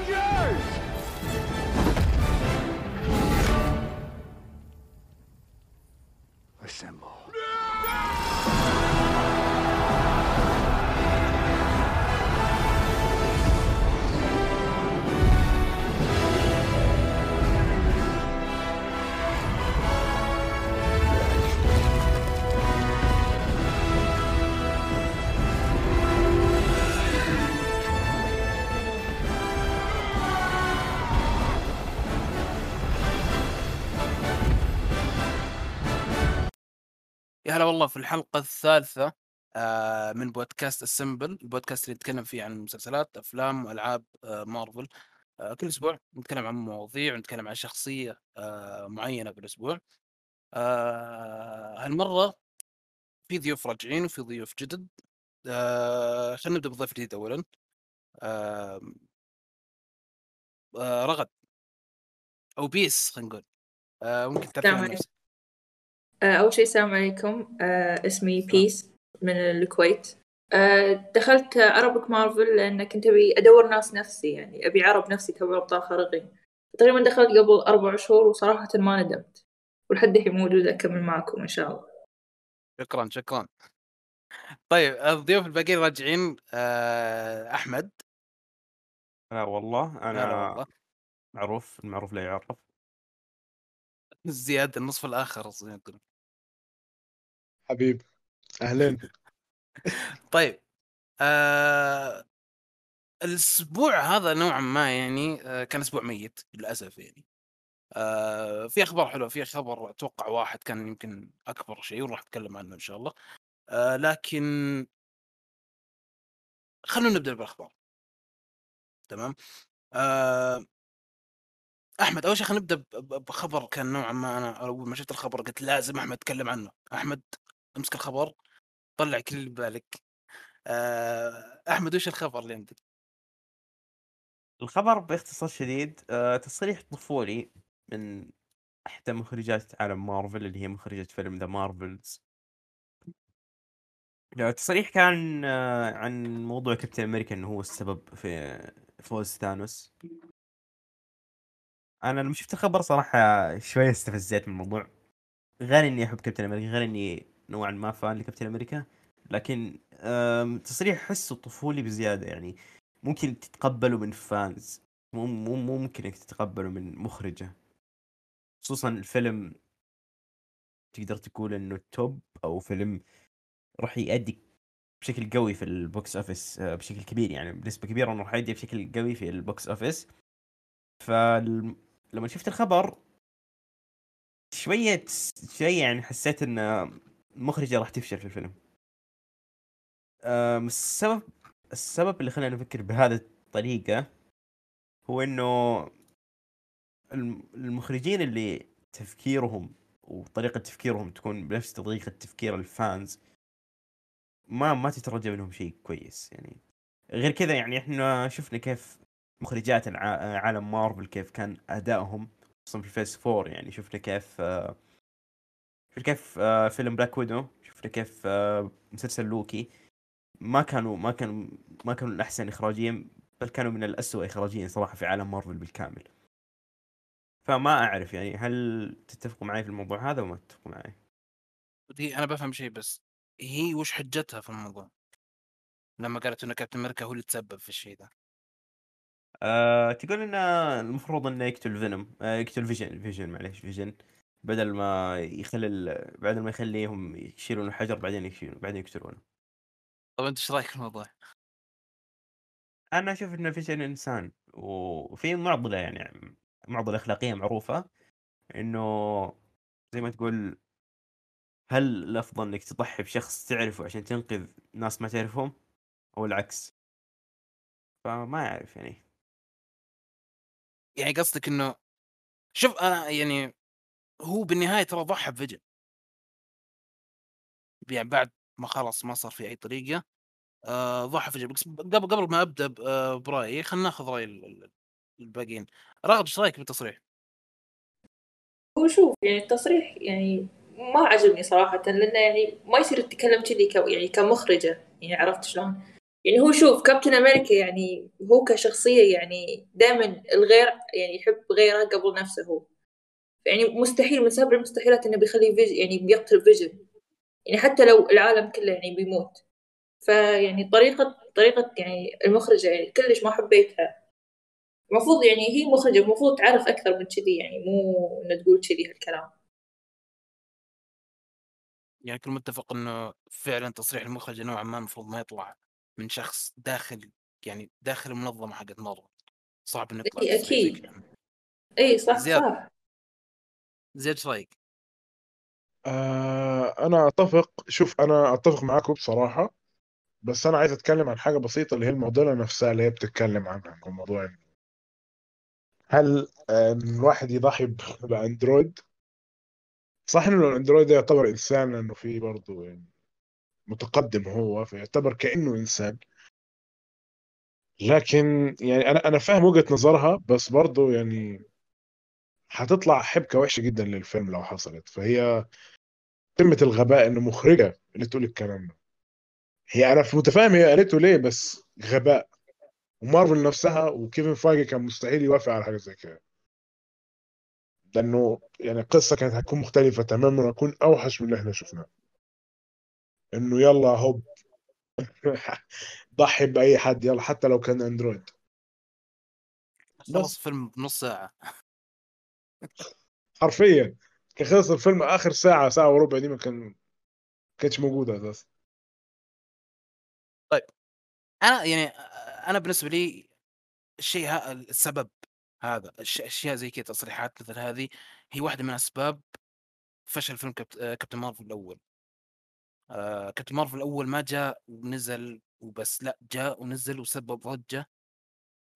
Avengers! والله في الحلقة الثالثة آه، من بودكاست السمبل البودكاست اللي يتكلم فيه عن مسلسلات أفلام وألعاب آه، مارفل آه، كل أسبوع نتكلم عن مواضيع ونتكلم عن شخصية آه، معينة بالأسبوع آه، هالمرة في ضيوف راجعين وفي ضيوف جدد. آه، خلينا نبدأ بالضيف الجديد أولا. آه، آه، رغد أو بيس خلينا نقول. آه، ممكن تعرفين نفسك. آه، أول شيء السلام عليكم. آه، اسمي بيس من الكويت. آه، دخلت عربك مارفل لأن كنت أبي أدور ناس نفسي يعني أبي عرب نفسي كبر أبطال خارقين. تقريبا دخلت قبل أربع شهور وصراحة ما ندمت. ولحد الحين موجودة أكمل معكم إن شاء الله. شكرا شكرا. طيب الضيوف الباقيين راجعين. آه، أحمد. لا والله أنا والله. معروف المعروف لا يعرف. زياد النصف الآخر زي ما يقولون حبيب أهلين. طيب آه الأسبوع هذا نوعا ما يعني آه كان أسبوع ميت للأسف يعني. آه في أخبار حلوة في خبر أتوقع واحد كان يمكن أكبر شيء وراح أتكلم عنه إن شاء الله. آه لكن خلونا نبدأ بالأخبار. تمام؟ آه أحمد أول شيء خلينا نبدأ بخبر كان نوعا ما أنا اول ما شفت الخبر قلت لازم أحمد يتكلم عنه. أحمد؟ أمسك الخبر طلع كل اللي ببالك. آه أحمد وش الخبر اللي عندك؟ الخبر باختصار شديد آه، تصريح طفولي من أحدى مخرجات عالم مارفل اللي هي مخرجة فيلم The Marvels التصريح كان آه، عن موضوع كابتن أمريكا إنه هو السبب في فوز ثانوس. أنا لما شفت الخبر صراحة شوية استفزيت من الموضوع. غير إني أحب كابتن أمريكا غير إني نوعا ما فان لكابتن أمريكا لكن تصريح احسه طفولي بزيادة يعني. ممكن تتقبله من فانز مو مو ممكن إنك تتقبله من مخرجة. خصوصا الفيلم تقدر تقول إنه top أو فيلم راح يأدي بشكل قوي في ال box office آه، بشكل كبير يعني. بنسبة كبيرة إنه راح يأدي بشكل قوي في ال box office فلما شفت الخبر شوية شوية يعني حسيت ان المخرجة راح تفشل في الفيلم. السبب السبب اللي خلاني أفكر بهذه الطريقة هو إنه الم- المخرجين اللي تفكيرهم وطريقة تفكيرهم تكون بنفس طريقة تفكير ال fans ما ما تترجى منهم شيء كويس يعني. غير كذا يعني إحنا شفنا كيف مخرجات عالم مارفل كيف كان أدائهم خصوصا في phase 4 يعني شفنا كيف آه، شفنا كيف آه، فيلم Black Widow شفنا كيف آه، مسلسل لوكي؟ ما كانوا ما كانوا ما كانوا الاحسن اخراجيا بل كانوا من الاسوء اخراجيا صراحة في عالم مارفل بالكامل. فما أعرف يعني هل تتفقوا معي في الموضوع هذا وما تتفقوا معي؟ هي أنا بفهم شيء بس هي وش حجتها في الموضوع؟ لما قالت إنه كابتن أمريكا هو اللي تسبب في الشيء ذا أه تقول ان المفروض إنه يقتل فينوم أه يقتل فيجن فيجن معليش فيجن بدل ما يخلي ال- بدل ما يخليهم يشيلون الحجر بعدين يشيلون بعدين يقتلونه طب أنت إيش رأيك في الموضوع؟ أنا أشوف إنه فيجن إنسان وفي معضلة يعني معضلة أخلاقية معروفة إنه زي ما تقول هل الأفضل إنك تضحي بشخص تعرفه عشان تنقذ ناس ما تعرفهم أو العكس؟ فما أعرف يعني. يعني قصدك إنه شوف أنا يعني هو بالنهاية ترى ضحى بفيجن يعني بعد ما خلص ما صار في أي طريقة آه ضحى فيجن بس قبل قبل ما أبدأ آه، برأيي خلينا ناخذ رأي ال- ال- الباقيين رغد إيش رأيك بالتصريح؟ هو شوف يعني التصريح يعني ما عجبني صراحة لأنه يعني ما يصير تتكلم كذي. يعني كمخرجة يعني عرفت شلون؟ يعني هو شوف كابتن أمريكا يعني هو كشخصية يعني دائما الغير يعني يحب غيره قبل نفسه هو يعني مستحيل من سبب المستحيلات إنه بيخلي فيجن يعني بيقتل فيجن. يعني حتى لو العالم كله يعني بيموت. فيعني طريقة طريقة يعني المخرجة يعني كلش ما حبيتها. المفروض يعني هي مخرجة المفروض تعرف أكثر من كذي يعني مو إنه تقول كذي هالكلام. يعني كل متفق إنه فعلا تصريح المخرج نوعا ما المفروض ما يطلع من شخص داخل يعني داخل المنظمة حقت مارفل. صعب إنه يطلع إي أكيد. إي صح. صح. زياد إيش رايك؟ آه أنا أتفق. شوف أنا أتفق معاكم بصراحة بس أنا عايز أتكلم عن حاجة بسيطة اللي هي المعضلة نفسها اللي هي بتتكلم عنها الموضوع هل آه، الواحد يضحي بأندرويد؟ صح إنه الأندرويد يعتبر إنسان لأنه فيه برضه يعني متقدم هو فيعتبر كأنه إنسان. لكن يعني أنا أنا فاهم وجهة نظرها بس برضه يعني هتطلع حبكة وحشة جدا للفيلم لو حصلت. فهي قمة الغباء إنه مخرجة اللي تقول الكلام ده. هي أنا متفاهم هي قالته ليه بس غباء. ومارفل نفسها وكيفن فايجي كان مستحيل يوافق على حاجة زي كده. لأنه يعني القصة كانت هتكون مختلفة تماما وهتكون أوحش من اللي إحنا شفناه. إنه يلا هوب. ضحي بأي حد يلا حتى لو كان أندرويد. خلص فيلم بنص ساعة. حرفيا. كان خلص الفيلم آخر ساعة ساعة وربع دي ما كان كانتش موجودة أساسا. أنا يعني أنا بالنسبة لي الشيء ها السبب هذا أشياء زي كذا تصريحات مثل هذه هي واحدة من أسباب فشل فيلم كابت- كابتن مارفل الأول. آه، كابتن مارفل الأول ما جاء ونزل وبس لا جاء ونزل وسبب ضجة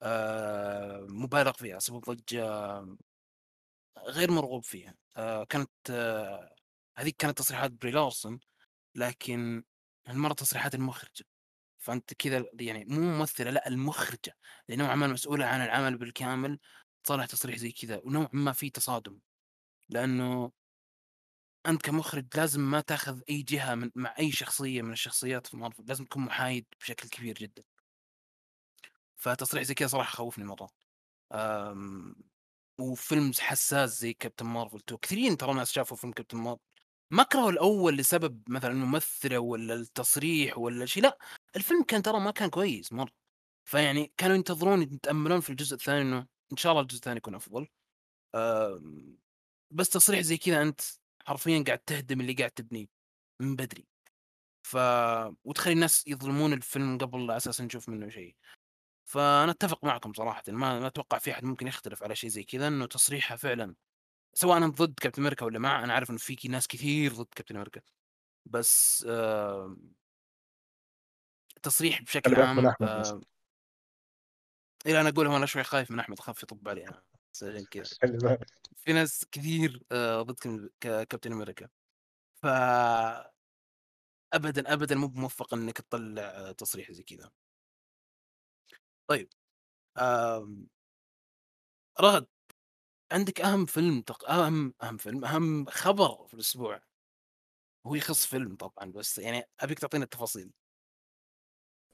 آه، مبالغ فيها سبب ضجة غير مرغوب فيها. آه، كانت آه، هذيك كانت تصريحات بري لارسون لكن هالمرة تصريحات المخرجة. فأنت كذا يعني مو ممثلة لا المخرجة. اللي نوعا ما المسؤوله عن العمل بالكامل تصرح تصريح زي كذا. ونوعا ما في تصادم. لأنه أنت كمخرج لازم ما تأخذ أي جهة من مع أي شخصية من الشخصيات في مارفل. لازم تكون محايد بشكل كبير جدا. فتصريح زي كذا صراحة خوفني مرة. وفيلم حساس زي كابتن مارفل 2 كثيرين ترى ناس شافوا فيلم كابتن مارفل ما كرهوا الأول لسبب مثلا الممثله ولا التصريح ولا شيء لا الفيلم كان ترى ما كان كويس مرة. فيعني كانوا ينتظرون يتأملون في الجزء الثاني إنه إن شاء الله الجزء الثاني يكون أفضل. أم... بس تصريح زي كذا أنت حرفيا قاعد تهدم اللي قاعد تبنيه من بدري. ف وتخلي الناس يظلمون الفيلم قبل لا أساسا نشوف منه شيء فأنا أتفق معكم صراحة ما ما أتوقع في أحد ممكن يختلف على شيء زي كذا إنه تصريحها فعلا سواء أنا ضد كابتن أمريكا ولا مع أنا عارف إنه في ناس كثير ضد كابتن أمريكا. بس آه تصريح بشكل من عام أحمد بس. آه إلى أنا أقول هو أنا شوي خايف من أحمد خاف يطب علي أنا عشان كذا. في ناس كثير آه ضد كابتن أمريكا. ف ابدا ابدا مو بموفق إنك تطلع آه، تصريح زي كذا. طيب آم، رغد عندك أهم فيلم تق... أهم أهم فيلم أهم خبر في الأسبوع؟ هو يخص فيلم طبعا بس يعني أبيك تعطينا التفاصيل.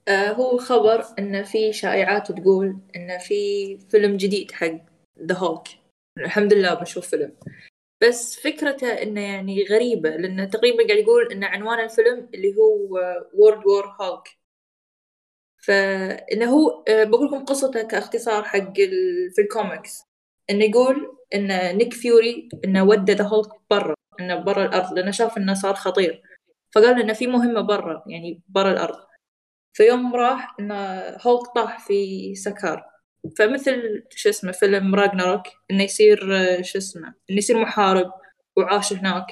آه هو خبر إن في شائعات تقول إن في فيلم جديد حق The Hulk الحمد لله بشوف فيلم. بس فكرته إنه يعني غريبة لأنه تقريبا قاعد يقول إن عنوان الفيلم اللي هو World War Hulk فإنه هو آه، بقول لكم قصته كاختصار حق. في الكوميكس إنه يقول إن نيك فيوري إنه ودى The Hulk برا إنه برا الأرض لأنه شاف إنه صار خطير. فقال إنه في مهمة برا يعني برا الأرض. فيوم راح إنه هولك طاح في سكار. فمثل شو اسمه فيلم راجناروك إنه يصير آه، شو اسمه إنه يصير محارب وعاش هناك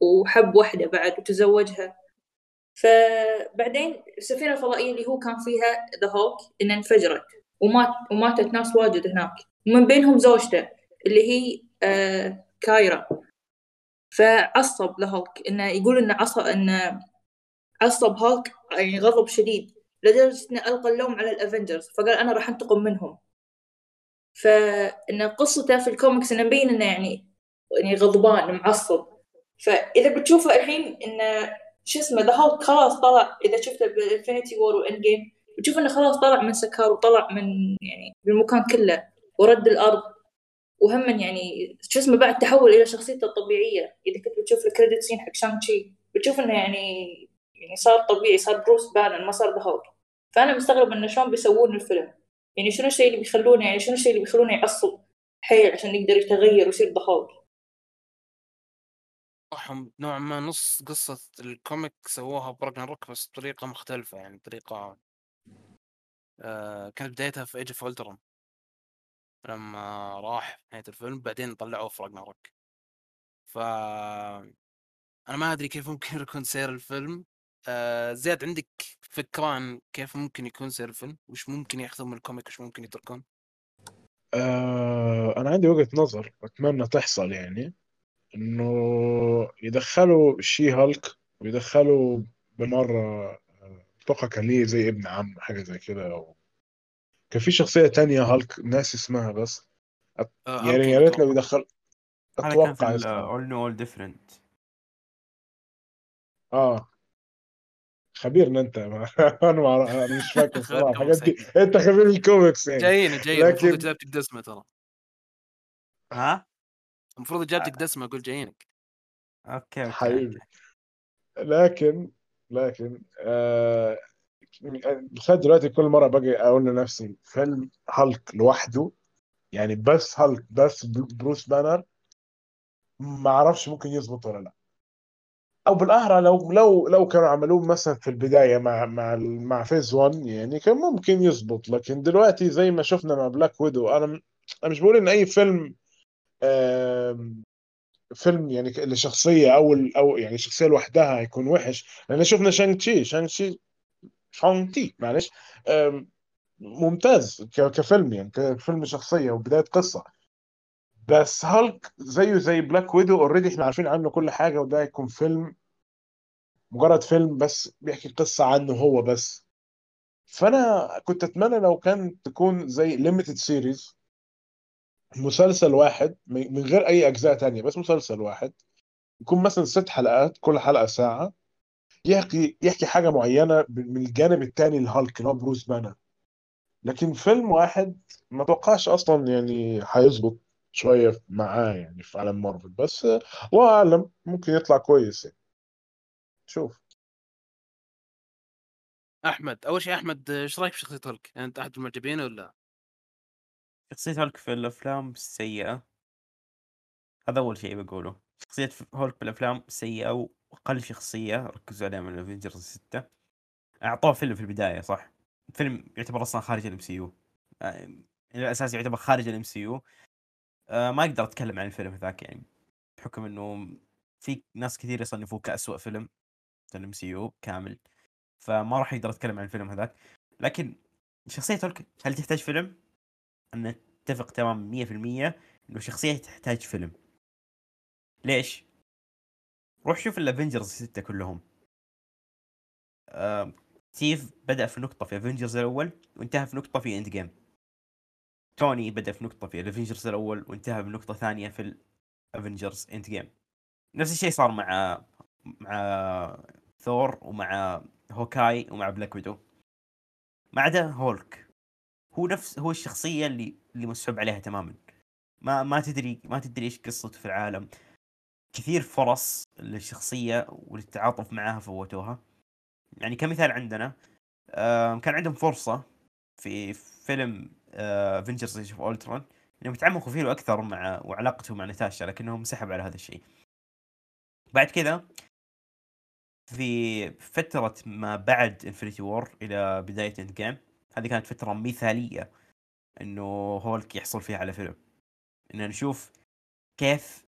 وحب واحدة بعد وتزوجها. فبعدين السفينة الفضائية اللي هو كان فيها ذا هولك إنها انفجرت ومات وماتت ناس واجد هناك. ومن بينهم زوجته اللي هي آه كايرا. فعصب لهولك إنه يقول إنه عصب إنه عصب هولك يعني غضب شديد لدرجة إنه ألقى اللوم على ال Avengers. فقال أنا راح أنتقم منهم. فإن قصته في الكوميكس إنه مبين إنه يعني يعني غضبان معصب. فإذا بتشوفه الحين إنه شو اسمه The Hulk خلاص طلع إذا شفته ب Infinity War و Endgame بتشوف إنه خلاص طلع من سكار وطلع من يعني من المكان كله ورد الأرض. وهم يعني شو اسمه بعد تحول إلى شخصيته الطبيعية. إذا كنت بتشوف ال credit scene حق شانغ تشي بتشوف إنه يعني يعني صار طبيعي صار بروس بانر ما صار بهولك فأنا مستغرب إنه شلون بيسوون الفيلم. يعني شنو الشيء اللي بيخلونه يعني شنو الشيء اللي بيخلونه يعصب حيل عشان يقدر يتغير ويصير The Hulk هم نوعا ما نص قصة ال comic سووها ب Ragnarok بس بطريقة مختلفة يعني بطريقة آه كانت بدايتها في Age of لما راح في نهاية الفيلم بعدين طلعوه في Ragnarok ف أنا ما أدري كيف ممكن يكون سير الفيلم. آه زياد عندك فكرة عن كيف ممكن يكون سير الفيلم؟ وش ممكن ياخذون من ال comic؟ وش ممكن يتركون؟ آه أنا عندي وجهة نظر أتمنى تحصل يعني. إنه يدخلوا شي هالك ويدخلوا بمرة آه، أتوقع كان ليه زي ابن عم حاجة زي كده. أو كان في شخصية تانية هالك ناس اسمها بس. أت- آه يعني يا ريت لو. يدخل أتوقع اول نو اول ديفرنت آه. خبيرنا أنت. ما أنا ما أنا مش فاكر صراحة. الحاجات دي. أنت خبير الكوميكس يعني. جايين جايين. المفروض لكن اجابتك دسمة ترى ها؟ المفروض اجابتك دسمة أقول جايينك. okay okay حبيبي لكن لكن آه لغايه دلوقتي كل مرة باجي أقول لنفسي فيلم هالك لوحده؟ يعني بس هالك بس بروس بانر؟ ما أعرفش ممكن يظبط ولا لا. أو بالأحرى لو لو لو كانوا عملوه مثلا في البداية مع مع مع phase 1 يعني كان ممكن يظبط لكن دلوقتي زي ما شفنا مع Black Widow أنا أنا مش بقول إن أي فيلم فيلم يعني لشخصية أو أو يعني شخصية لوحدها هيكون وحش. لأن شفنا شانغ تشي شانغ تشي شانغ تي معلش ممتاز كفيلم يعني كفيلم شخصية وبداية قصة. بس هالك زيه زي Black Widow already إحنا عارفين عنه كل حاجة وده هيكون فيلم مجرد فيلم بس بيحكي قصة عنه هو بس. فأنا كنت أتمنى لو كان تكون زي limited series مسلسل واحد من غير أي أجزاء تانية بس مسلسل واحد. يكون مثلا ست حلقات كل حلقة ساعة. يحكي يحكي حاجة معينة من الجانب الثاني لهالك اللي هو بروس بانر. لكن فيلم واحد ما اتوقعش أصلا يعني هيظبط شوية معاه يعني في عالم مارفل بس الله اعلم ممكن يطلع كويس يعني. شوف. أحمد أول شيء أحمد إيش رأيك بشخصية هولك؟ يعني أنت أحد المعجبين ولا؟ شخصية هولك في الأفلام سيئة. هذا أول شيء بقوله. شخصية هولك بالأفلام سيئة وأقل شخصية ركزوا عليها من ال Avengers الستة أعطوه فيلم في البداية صح؟ فيلم يعتبر أصلا خارج ال MCU الأساس يعتبر خارج ال MCU ما أقدر أتكلم عن الفيلم ذاك يعني بحكم إنه في ناس كثير يصنفوه كأسوأ فيلم في ال MCU كامل. فما راح أقدر أتكلم عن الفيلم هذاك. لكن شخصية هولك هل تحتاج فيلم؟ أنا اتفق تماما 100% إنه شخصية تحتاج فيلم. ليش؟ روح شوف ال Avengers ستة كلهم. آه، ستيف بدأ في نقطة في Avengers الأول وانتهى في نقطة في Endgame توني بدأ في نقطة في ال Avengers الأول وانتهى بنقطة ثانية في ال Avengers Endgame نفس الشيء صار مع مع ثور ومع هوكاي ومع Black Widow. ما عدا هولك. هو نفس هو الشخصية اللي اللي مسحوب عليها تماما. ما ما تدري ما تدري إيش قصته في العالم. كثير فرص للشخصية وللتعاطف معها فوتوها. يعني كمثال عندنا كان عندهم فرصة في فيلم Avengers of Ultron إنهم يتعمقوا فيه أكثر مع وعلاقته مع ناتاشا لكنهم انسحب على هذا الشيء. بعد كذا في فترة ما بعد Infinity War إلى بداية Endgame هذه كانت فترة مثالية إنه هولك يحصل فيها على فيلم. إن نشوف كيف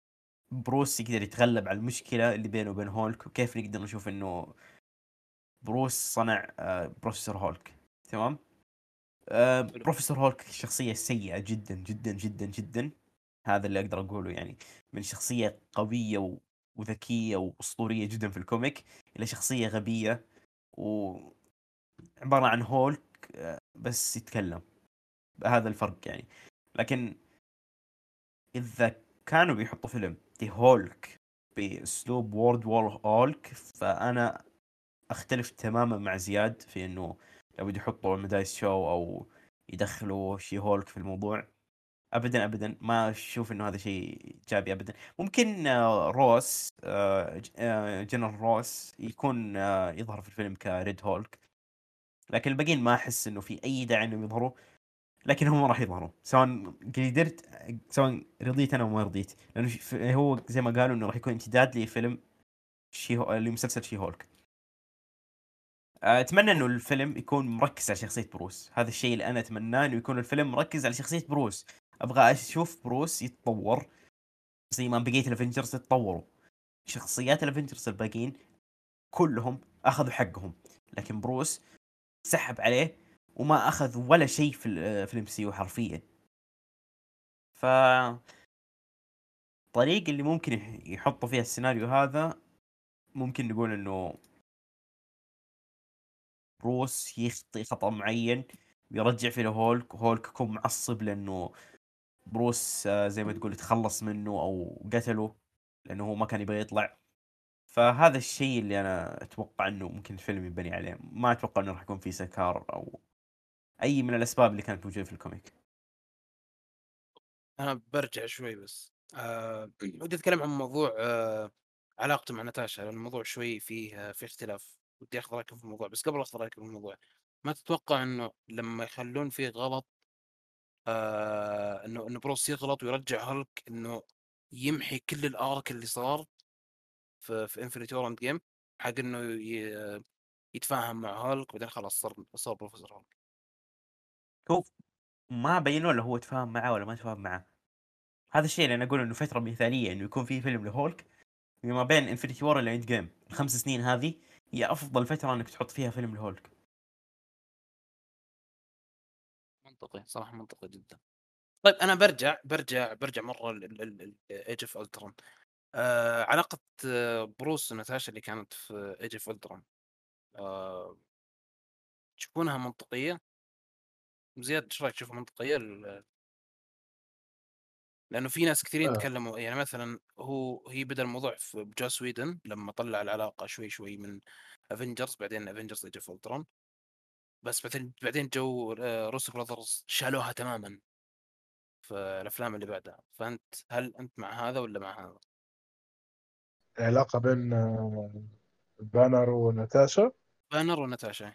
بروس يقدر يتغلب على المشكلة اللي بينه وبين هولك وكيف نقدر نشوف إنه بروس صنع آه، بروفيسور هولك. تمام؟ آه، بروفيسور هولك شخصية سيئة جدا جدا جدا جدا. هذا اللي أقدر أقوله يعني من شخصية قوية و... وذكية وأسطورية جدا في ال comic إلى شخصية غبية و عبارة عن هولك بس يتكلم. هذا الفرق يعني. لكن إذا كانوا بيحطوا فيلم the Hulk بأسلوب World War Hulk فأنا أختلف تماما مع زياد في إنه لو بده يحطوا مدايس شو أو يدخلوا She-Hulk في الموضوع ابدا ابدا ما أشوف إنه هذا شيء إيجابي ابدا. ممكن آه، روس آه، آه، جنرال روس يكون آه، يظهر في الفيلم ك Red Hulk لكن الباقيين ما أحس إنه في أي داعي إنهم يظهروا لكن هم راح يظهروا. سواء قدرت سواء رضيت أنا وما رضيت. لأنه هو زي ما قالوا إنه راح يكون امتداد لفيلم She. لمسلسل She-Hulk. أتمنى إنه الفيلم يكون مركز على شخصية بروس. هذا الشيء اللي أنا اتمناه إنه يكون الفيلم مركز على شخصية بروس. أبغى أشوف بروس يتطور زي ما بقية ال Avengers يتطوروا شخصيات ال Avengers الباقيين كلهم أخذوا حقهم. لكن بروس سحب عليه وما أخذ ولا شيء في ال- في ال MCU حرفيا. ف الطريقة اللي ممكن يح- يحطوا فيها السيناريو هذا ممكن نقول إنه بروس يخطي خطأ معين ويرجع فيه لهولك وهولك يكون معصب لأنه بروس آه، زي ما تقول تخلص منه أو قتله لأنه هو ما كان يبغى يطلع. فهذا الشيء اللي أنا أتوقع إنه ممكن الفيلم يبني عليه. ما أتوقع إنه راح يكون في Skaar أو أي من الأسباب اللي كانت موجودة في ال comic. أنا برجع شوي بس. آه ودي أتكلم عن موضوع آه علاقته مع ناتاشا لأن الموضوع شوي فيه آه، فيه اختلاف. ودي أخذ رايكم في الموضوع. بس قبل أخذ رايكم في الموضوع ما تتوقع إنه لما يخلون فيه غلط آه إنه إنه بروس يغلط ويرجع هالك إنه يمحي كل ال arc اللي صار؟ في في Infinity War Game حق إنه يتفاهم مع هالك وبعدين خلاص صار صار بروفيسور هالك. شوف ما بينوا له هو تفاهم معه ولا ما تفاهم معه. هذا الشيء اللي أنا أقول إنه فترة مثالية إنه يكون في فيلم لهولك ما بين Infinity War إلى End Game الخمس سنين هذه هي أفضل فترة إنك تحط فيها فيلم لهولك. منطقي صراحة منطقي جدا. طيب أنا برجع برجع برجع مرة Age of Ultron آه علاقة آه، بروس وناتاشا اللي كانت في Age of Ultron آه تشوفونها منطقية؟ زياد إيش رأيك تشوفها منطقية؟ ال- لأنه في ناس كثيرين آه. تكلموا يعني مثلا هو هي بدأ الموضوع في ب Joss Whedon لما طلع العلاقة شوي شوي من Avengers بعدين Avengers Age of Ultron بس بعدين بعدين جو آه، Russo Brothers شالوها تماما في الأفلام اللي بعدها. فأنت هل أنت مع هذا ولا مع هذا؟ العلاقة بين آه، بانر وناتاشا. بانر وناتاشا.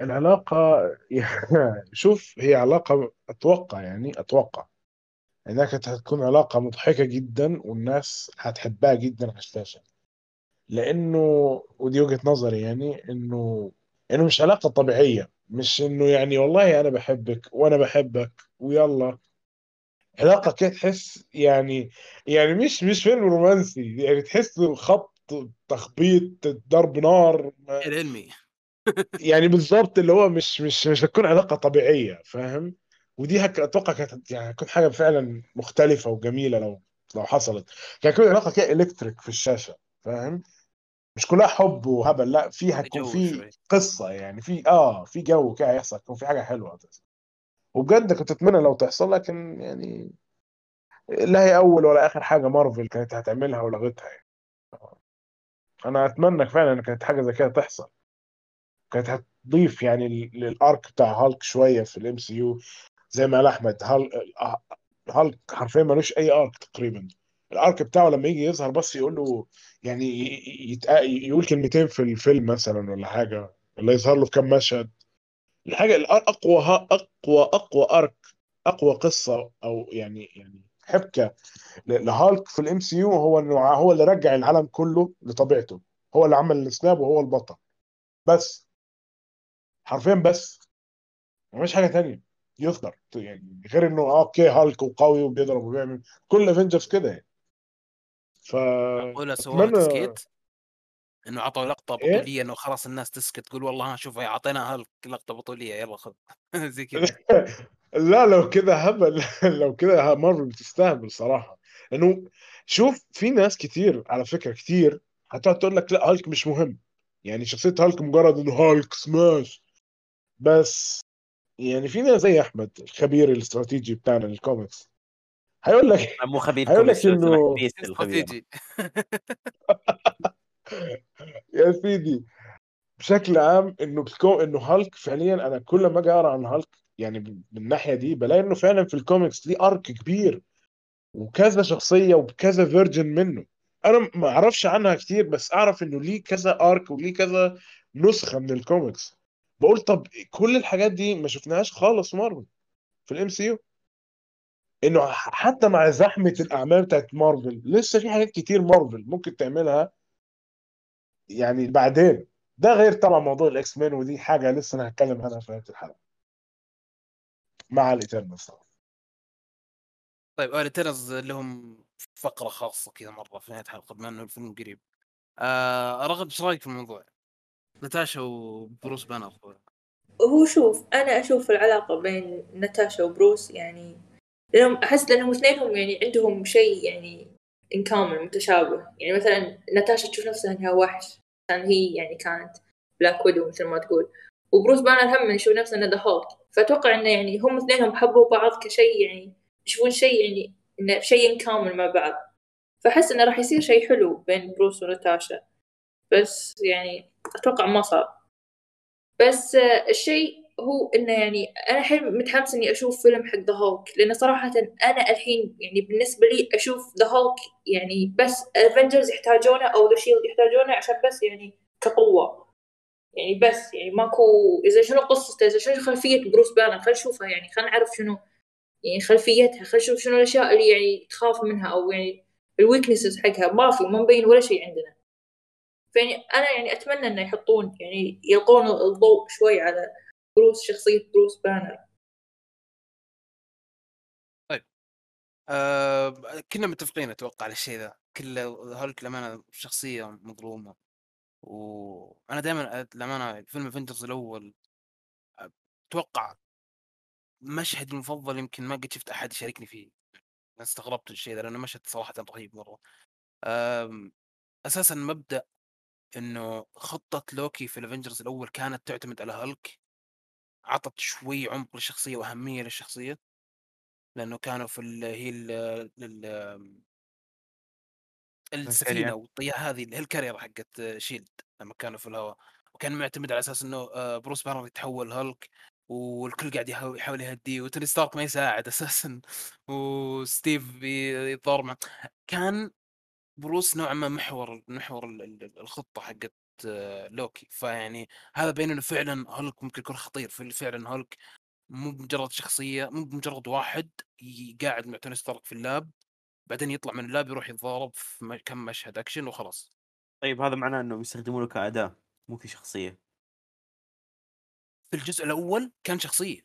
العلاقة شوف هي علاقة أتوقع يعني أتوقع إنها كانت هتكون علاقة مضحكة جدا والناس هتحبها جدا على الشاشة لأنه ودي وجهة نظري يعني إنه إنه مش علاقة طبيعية. مش إنه يعني والله أنا بحبك وأنا بحبك ويلا. علاقة كده تحس يعني يعني مش مش فيلم رومانسي يعني تحس خبط تخبيط ضرب نار العلمي. يعني بالظبط اللي هو مش مش مش هتكون علاقة طبيعية فاهم؟ ودي هك أتوقع كانت يعني هتكون حاجة فعلا مختلفة وجميلة لو لو حصلت. كانت هتكون علاقة كده الكتريك في الشاشة فاهم؟ مش كلها حب وهبل لا في هتكون في. قصة يعني في آه في جو كده هيحصل هتكون في حاجة حلوة هتحصل وبجد كنت أتمنى لو تحصل لكن يعني لا هي أول ولا آخر حاجة مارفل كانت هتعملها ولغتها يعني. أنا أتمنى فعلا إن كانت حاجة زي كده تحصل. كانت هتضيف يعني لل- لل arc بتاع هالك شوية في ال MCU زي ما قال أحمد هال... هالك حرفيا ملوش أي arc تقريبا. ال arc بتاعه لما يجي يظهر بس يقول له يعني. يقول كلمتين في الفيلم مثلا ولا حاجة ولا يظهر له في كام مشهد. الحاجة الاقوى أقوى أقوى arc أقوى قصة أو يعني يعني حبكة لهالك في ال MCU هو إنه هو اللي رجع العالم كله لطبيعته. هو اللي عمل ال snap وهو البطل. بس. حرفيا بس. مفيش حاجة تانية. يذكر يعني غير إنه آه okay هالك وقوي وبيضرب وبيعمل. كل ال Avengers كده يعني. ف أتمنى تسكيت إنه عطوا لقطة إيه؟ بطولية إنه خلاص الناس تسكت تقول والله ها شوف أعطينا هالك لقطه بطولية يلا خذ. زي كذا. لا لو كده هبل لو كده مارفل بتستهبل صراحة. لأنه شوف في ناس كتير على فكرة كتير هتقعد تقول لك لا هالك مش مهم. يعني شخصية هالك مجرد إنه هالك سماش. بس يعني في ناس زي أحمد الخبير الاستراتيجي بتاعنا للكوميكس هيقول لك مو خبير هيقول كوميكس لك الخبير استراتيجي. يا سيدي. بشكل عام إنه الكو إنه هالك فعليا أنا كل ما أجي أقرأ عن هالك يعني من الناحية دي بلاقي إنه فعلا في الكوميكس ليه arc كبير وكذا شخصية وكذا version منه. أنا ما أعرفش عنها كتير بس أعرف إنه ليه كذا arc وليه كذا نسخة من الكوميكس بقول طب كل الحاجات دي ما شفناهاش خالص مارفل في ال MCU إنه حتى مع زحمة الأعمال بتاعت مارفل لسه في حاجات كتير مارفل ممكن تعملها يعني بعدين ده غير طبعا موضوع ال X-Men ودي حاجة لسه أنا هتكلم عنها في نهاية الحلقة. مع ال Eternals طبعا. طيب Eternals لهم فقرة خاصة كذا مرة في نهاية الحلقة بما إنه الفيلم قريب. آه رغد إيش رأيك في الموضوع؟ ناتاشا وبروس بانر. هو شوف أنا أشوف العلاقة بين ناتاشا وبروس يعني لأنهم أحس لأنهم اثنينهم يعني عندهم شيء يعني إن كامل متشابه. يعني مثلا ناتاشا تشوف نفسها إنها وحش. عشان هي يعني كانت Black Widow مثل ما تقول. وبروس بانر هم يشوف نفسه إنه the Hulk فأتوقع إنه يعني هم اثنينهم حبوا بعض كشيء يعني يشوفون شيء يعني إنه شيء كامل مع بعض. فأحس إنه راح يصير شيء حلو بين بروس وناتاشا. بس يعني أتوقع ما صار. بس آه، الشيء هو إنه يعني أنا الحين متحمس إني أشوف فيلم حق the Hulk لأن صراحة أنا الحين يعني بالنسبة لي أشوف the Hulk يعني بس Avengers يحتاجونه أو the Shield يحتاجونه عشان بس يعني كقوة. يعني بس يعني ماكو إذا شنو قصته إذا شنو خلفية بروس بانر خلينا نشوفها يعني خلينا نعرف شنو يعني خلفيتها خلينا نشوف شنو الأشياء اللي يعني تخاف منها أو يعني ال weaknesses حقها ما في ما مبين ولا شيء عندنا. فيعني أنا يعني أتمنى إنه يحطون يعني يلقون الضوء شوي على بروس شخصية بروس بانر آه كنا متفقين أتوقع على الشيء ذا. هولك للامانه شخصية مظلومة. وأنا دائما للامانه فيلم Avengers الأول أتوقع مشهد المفضل يمكن ما قد شفت أحد يشاركني فيه. أنا استغربت الشيء ذا لأنه مشهد صراحة رهيب مرة. أساسا مبدأ إنه خطة لوكي في ال Avengers الأول كانت تعتمد على هالك عطت شوي عمق للشخصيه وأهمية للشخصية. لأنه كانوا في ال هي ال ال السفينة والطياره هذه اللي هي حقت Shield لما كانوا في الهواء. وكان معتمد على أساس إنه آه، بروس بانر يتحول هالك والكل قاعد يحاول يهديه. وتوني ستارك ما يساعد أساسا. وستيف يتضارب كان بروس نوعا ما محور محور ال- ال- الخطة حقت لوكي. فيعني هذا بين إنه فعلا هالك ممكن يكون خطير في- فعلا هالك مو مجرد شخصية مو مجرد واحد قاعد مع توني ستارك في ال lab بعدين يطلع من ال lab يروح يتضارب في كم مشهد أكشن وخلاص. طيب هذا معناه انهم يستخدمونه كأداة مو كشخصية. في الجزء الأول كان شخصية.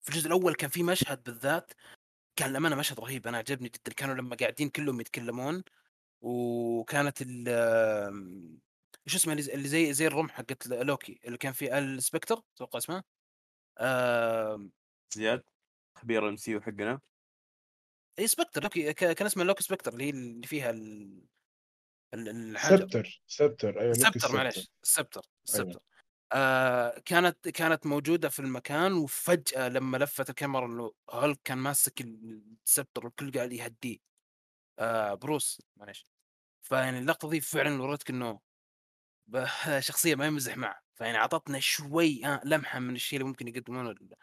في الجزء الأول كان في مشهد بالذات كان للأمانة مشهد رهيب. أنا عجبني جدا. كانوا لما قاعدين كلهم يتكلمون وكانت ال آم، إيش اسمه اللي زي- زي الرمح حقت لوكي اللي كان فيه ال scepter أتوقع اسمه آم، زياد خبير MC حقنا. إي scepter لوكي ك- كان اسمه لوكي scepter اللي هي اللي فيها ال... ال- الحاجة. سبتر سبتر أيوه لوكي ال scepter ال scepter معلش ال scepter أيوة. السبتر آه كانت كانت موجودة في المكان وفجأة لما لفت الكاميرا انه هالك كان ماسك ال scepter والكل قاعد يهديه. آه بروس معلش فيعني اللقطة دي فعلا ورتك إنه شخصية ما يمزح معه. فيعني أعطتنا شوي آه لمحة من الشيء اللي ممكن يقدمونه ال-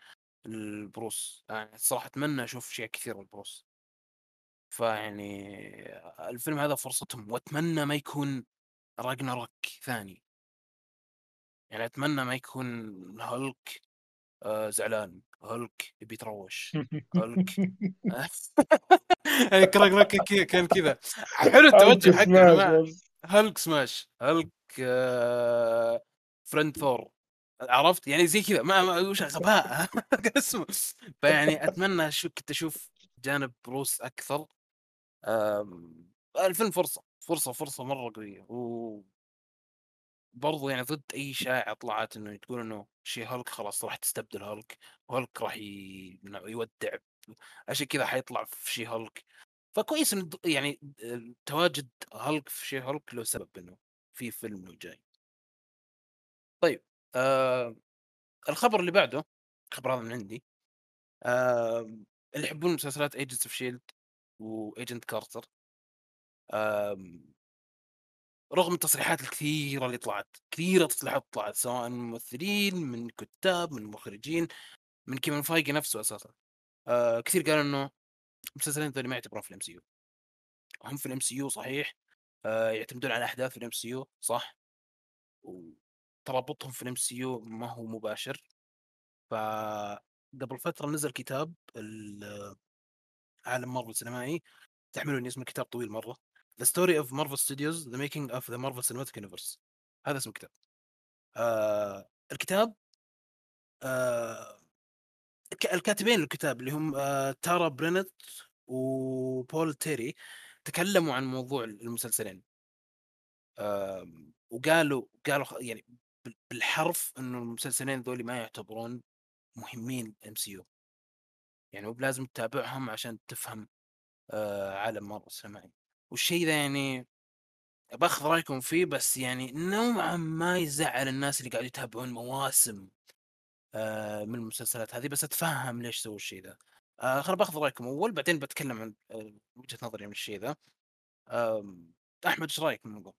البروس. يعني الصراحة أتمنى أشوف أشياء كثيرة البروس فيعني الفيلم هذا فرصتهم وأتمنى ما يكون راجناروك ثاني. يعني أتمنى ما يكون هالك آه زعلان. هالك يبي يتروش هالك يعني كان كذا. حلو التوجه حقه يا سماش آه فريند ثور عرفت؟ يعني زي كذا. ما, وش غباء اسمه فيعني أتمنى شو كنت أشوف جانب بروس أكثر. الفيلم فرصة فرصة فرصة مرة قوية. و برضو يعني ضد أي شائعه طلعت إنه تقول إنه شي هالك خلاص راح تستبدل هالك وهالك راح ي... يودع عشان كذا حيطلع في شي هالك فكويس انه يعني آه، تواجد هالك في شي هالك له سبب إنه في فيلم له جاي. طيب آه الخبر اللي بعده الخبر هذا من عندي آه اللي يحبون مسلسلات Agents of Shield و Agent Carter آم، رغم التصريحات الكثيرة اللي طلعت كثيرة تصريحات طلعت سواء من ممثلين من كتاب من مخرجين من كيفن فايجي نفسه أساسا. آه كثير قالوا إنه المسلسلين ذولي ما يعتبرون في ال MCU. هم في ال MCU صحيح آه يعتمدون على أحداث في ال MCU صح؟ وترابطهم في ال MCU ما هو مباشر. فقبل فترة نزل كتاب عالم مارفل السينمائي تحملوني اسم الكتاب طويل مرة. The Story of Marvel Studios The Making of the Marvel Cinematic Universe. هذا اسم الكتاب. آه الكتاب آه الكاتبين الكتاب اللي هم آه تارا برينت وبول تيري تكلموا عن موضوع المسلسلين. آه وقالوا قالوا يعني بالحرف إنه المسلسلين ذولي ما يعتبرون مهمين MCU. يعني مو بلازم تتابعهم عشان تفهم آه عالم مارفل السينمائي. والشيء ذا يعني باخذ رأيكم فيه بس يعني نوعا ما يزعل الناس اللي قاعد يتابعون مواسم آه من المسلسلات هذه بس أتفهم ليش سووا الشيء ذا آه خل باخذ رأيكم. أول بعدين بتكلم عن آه وجهة نظري من الشيء ذا آه أحمد إيش رأيك في الموضوع؟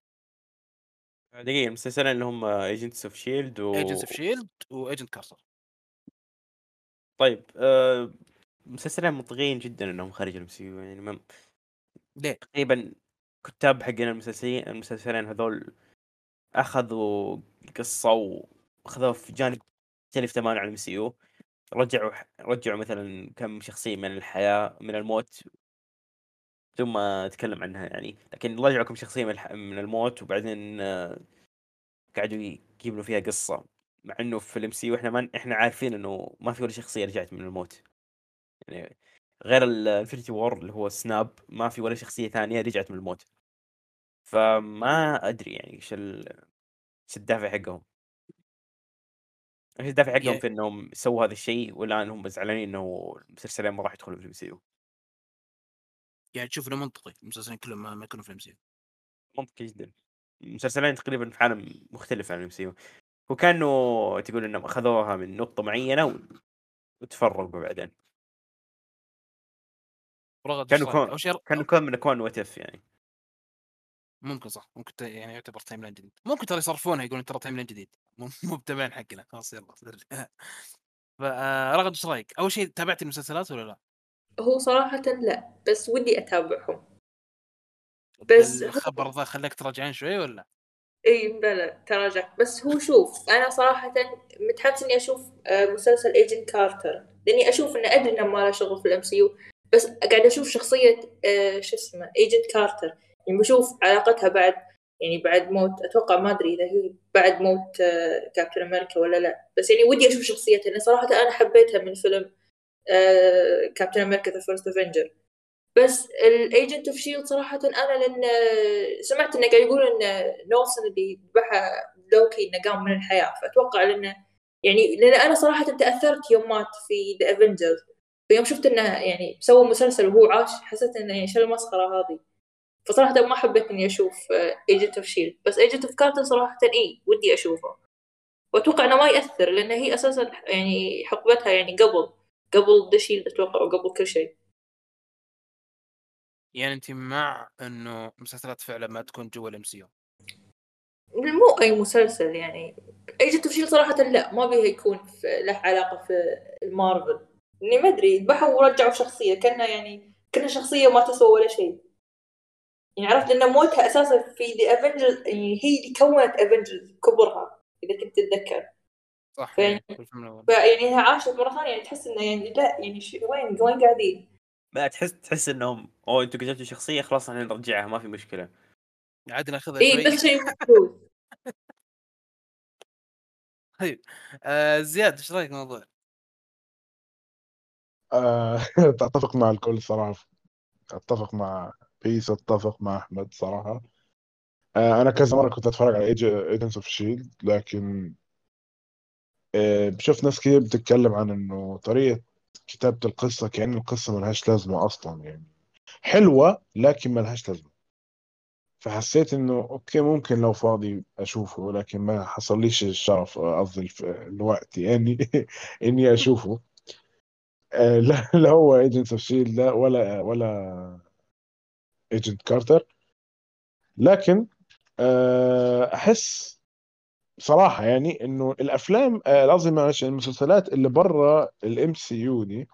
دقيقة المسلسلين اللي هم ايجنتس اوف شيلد و ايجنتس اوف شيلد وايجنت كارتر طيب آه مسلسلين منطقيين جدا إنهم خارج ال MC يعني ما ليه؟ تقريبا كتاب حقين المسلسلين المسلسلين هذول أخذوا قصة وأخذوها في جانب مختلف تماما عن ال MCU رجعوا رجعوا مثلا كم شخصية من الحياة من الموت ثم أتكلم عنها يعني لكن رجعوا كم شخصية من. من الموت وبعدين آه، قعدوا يجيبوا فيها قصة مع إنه في ال MCU وإحنا ما إحنا عارفين إنه ما في ولا شخصية رجعت من الموت يعني غير ال Infinity War اللي هو snap ما في ولا شخصية ثانية رجعت من الموت. فما أدري يعني إيش إيش الدافع حقهم. إيش الدافع حقهم في إنهم سووا هذا الشيء والان هم زعلانين إنه المسلسلين ما راح يدخلوا في الام سي يو. يعني تشوف إنه منطقي المسلسلين كلهم ما يكونوا في الام سي يو. منطقي جدا. المسلسلين تقريبا في عالم مختلف عن ال MCU. وكانوا تقول إنهم أخذوها من نقطة معينة وتفرقوا بعدين. كانوا كون كانوا كون من اكوان وات إف يعني. ممكن صح ممكن يعني يعتبر timeline جديد. ممكن ترى يصرفونها يقولون ترى timeline جديد. مو بتابعين حقنا. خلاص يلا فرغد إيش رأيك؟ أول شيء تابعتي المسلسلات ولا لا؟ هو صراحة لا بس ودي أتابعهم. بس الخبر ذا خلاك تراجعين شوي ولا؟ إي بلى تراجعت بس هو شوف أنا صراحة متحمس إني أشوف آه، مسلسل Agent Carter لأني أشوف إنه أدري إنه ما له شغل في ال MCU بس قاعد أشوف شخصية آه شو اسمه Agent Carter يعني بشوف علاقتها بعد يعني بعد موت أتوقع ما أدري إذا هي بعد موت آه كابتن أمريكا ولا لا. بس يعني ودي أشوف شخصيتها لأن صراحة أنا حبيتها من فيلم آه كابتن أمريكا The First Avenger بس ال Agents of S.H.I.E.L.D. صراحة أنا لأن سمعت إنه قاعد يقول إن كولسون اللي ذبحها لوكي إنه قام من الحياة. فأتوقع لأنه يعني لأن أنا صراحة تأثرت يوم مات في The Avengers فيوم شفت إنه يعني سوى مسلسل وهو عاش حسيت إنه يعني شو المسخرة هذه. فصراحة ما حبيت اني أشوف Agents of S.H.I.E.L.D. بس Agent of Carter صراحة إي ودي أشوفه. وأتوقع إنه ما يأثر لأن هي أساسا يعني حقبتها يعني قبل قبل the S.H.I.E.L.D. أتوقع وقبل كل شيء. يعني انت مع إنه مسلسلات فعلا ما تكون جوا الام سي مو أي مسلسل يعني. Agents of S.H.I.E.L.D. صراحة لا ما بيها يكون له علاقة في المارفل إني ما أدري ذبحوا ورجعوا شخصية كأنها يعني كأنها شخصية ما تسوى ولا شيء. يعني عرفت؟ ان موتها أساسا في The Avengers يعني هي اللي كونت Avengers كبرها إذا كنت تتذكر. صح فيعني فيعني عاشت مرة ثانية يعني تحس إنه يعني لا يعني شو وين وين قاعدين؟ ما تحس تحس إنهم أوه أنتم قتلتوا شخصية خلاص إحنا نرجعها ما في مشكلة. عاد ناخذها اي بس شيء طيب آه زياد إيش رأيك الموضوع؟ آه، اتفق مع الكل صراحة. أتفق مع بيس أتفق مع أحمد صراحة. آه، أنا كذا مرة كنت أتفرج على Agents of S.H.I.E.L.D. لكن آه، بشوف ناس كتير بتتكلم عن إنه طريقة كتابة القصة كأن القصة ملهاش لازمة أصلا يعني حلوة لكن ملهاش لازمة. فحسيت إنه okay ممكن لو فاضي أشوفه لكن ما حصليش الشرف قصدي الوقت يعني إني أشوفه. آه، لا لا هو Agents of S.H.I.E.L.D. لا ولا ولا Agent Carter لكن آه، أحس صراحة يعني إنه الأفلام آه، قصدي معلش المسلسلات اللي برا ال MCU دي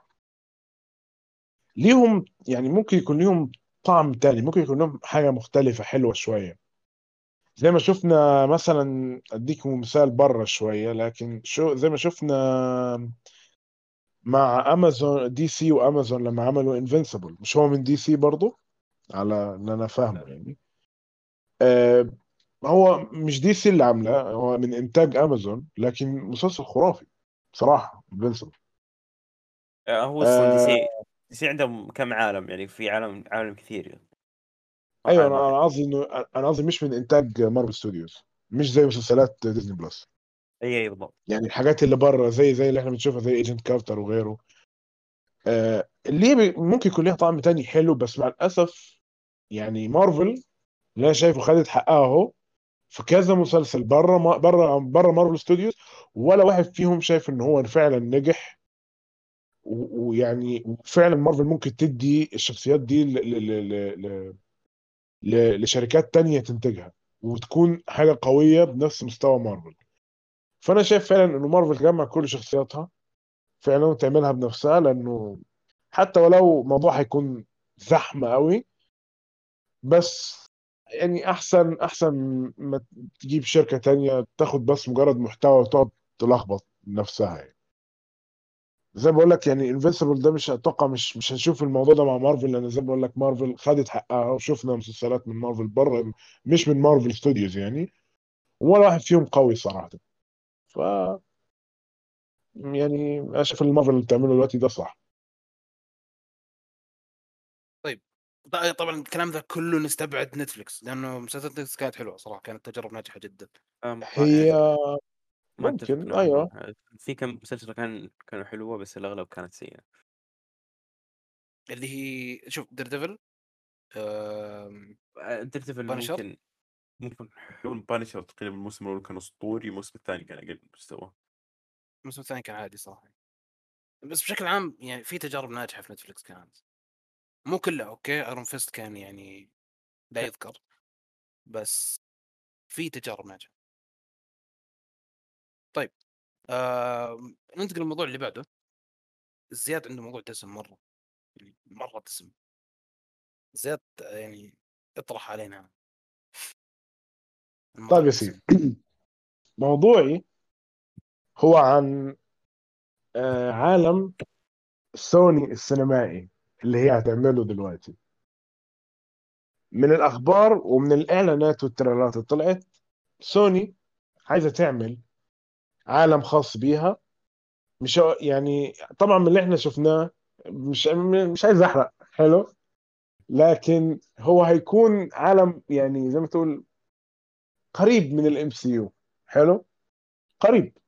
ليهم يعني ممكن يكون ليهم طعم تاني ممكن يكون لهم حاجة مختلفة حلوة شوية. زي ما شفنا مثلا أديكم مثال بره شوية لكن شو زي ما شفنا مع امازون DC وامازون لما عملوا Invincible مش هو من DC برضو؟ على اللي أنا فاهمه يعني. آه هو مش DC اللي عامله هو من إنتاج امازون لكن مسلسل خرافي بصراحه Invincible آه، هو أصلا D آه C DC عندهم كم عالم يعني في عالم عالم كثير يعني. أيوه أنا قصدي إنه أنا قصدي مش من إنتاج Marvel Studios مش زي مسلسلات Disney Plus اي اي بالضبط. يعني الحاجات اللي بره زي زي اللي إحنا بنشوفها زي Agent Carter وغيره. آه بي- ممكن يكون ليها طعم تاني حلو بس مع الأسف يعني مارفل اللي أنا شايفه خدت حقها أهو في كذا مسلسل بره بره بره Marvel Studios ولا واحد فيهم شايف إن هو فعلا نجح. ويعني فعلا مارفل ممكن تدي الشخصيات دي ل ل ل لشركات تانية تنتجها وتكون حاجة قوية بنفس مستوى مارفل فأنا شايف فعلا إنه مارفل تجمع كل شخصياتها فعلا وتعملها بنفسها لأنه حتى ولو الموضوع هيكون زحمة قوي بس يعني أحسن أحسن ما تجيب شركة تانية تاخد بس مجرد محتوى وتقعد تلخبط نفسها يعني. زي ما بقول لك يعني Invincible ده مش أتوقع مش مش هنشوف الموضوع ده مع مارفل لأن زي ما بقول لك مارفل خدت حقها وشفنا مسلسلات من مارفل بره مش من Marvel Studios يعني. ولا واحد فيهم قوي صراحة. ف يعني أنا شايف اللي مارفل اللي بتعمله دلوقتي ده صح. طيب طبعا الكلام ذا كله نستبعد Netflix لأنه مسلسلات Netflix كانت حلوة صراحة كانت تجارب ناجحة جدا. آه، هي يعني ممكن أيوه. في كم مسلسل كان كانوا حلوة بس الأغلب كانت سيئة. اللي هي شوف Daredevil Daredevil Punisher ممكن ممكن حلو Punisher تقريبا الموسم الأول كان أسطوري الموسم الثاني كان أقل مستوى الموسم الثاني كان عادي صراحة. بس بشكل عام يعني في تجارب ناجحة في Netflix كانت. مو كلها okay؟ Iron Fist كان يعني لا يذكر. بس في تجارب ناجحة. طيب آه ننتقل للموضوع اللي بعده. زياد عنده موضوع دسم مرة مرة دسم زياد يعني اطرح علينا. طيب يا. سيدي. موضوعي هو عن آه، عالم سوني السينمائي اللي هي هتعمله دلوقتي. من الأخبار ومن الإعلانات والتريلرات اللي طلعت سوني عايزة تعمل عالم خاص بيها. مش يعني طبعا من اللي إحنا شفناه مش مش عايز أحرق حلو؟ لكن هو هيكون عالم يعني زي ما تقول قريب من ال MCU حلو؟ قريب.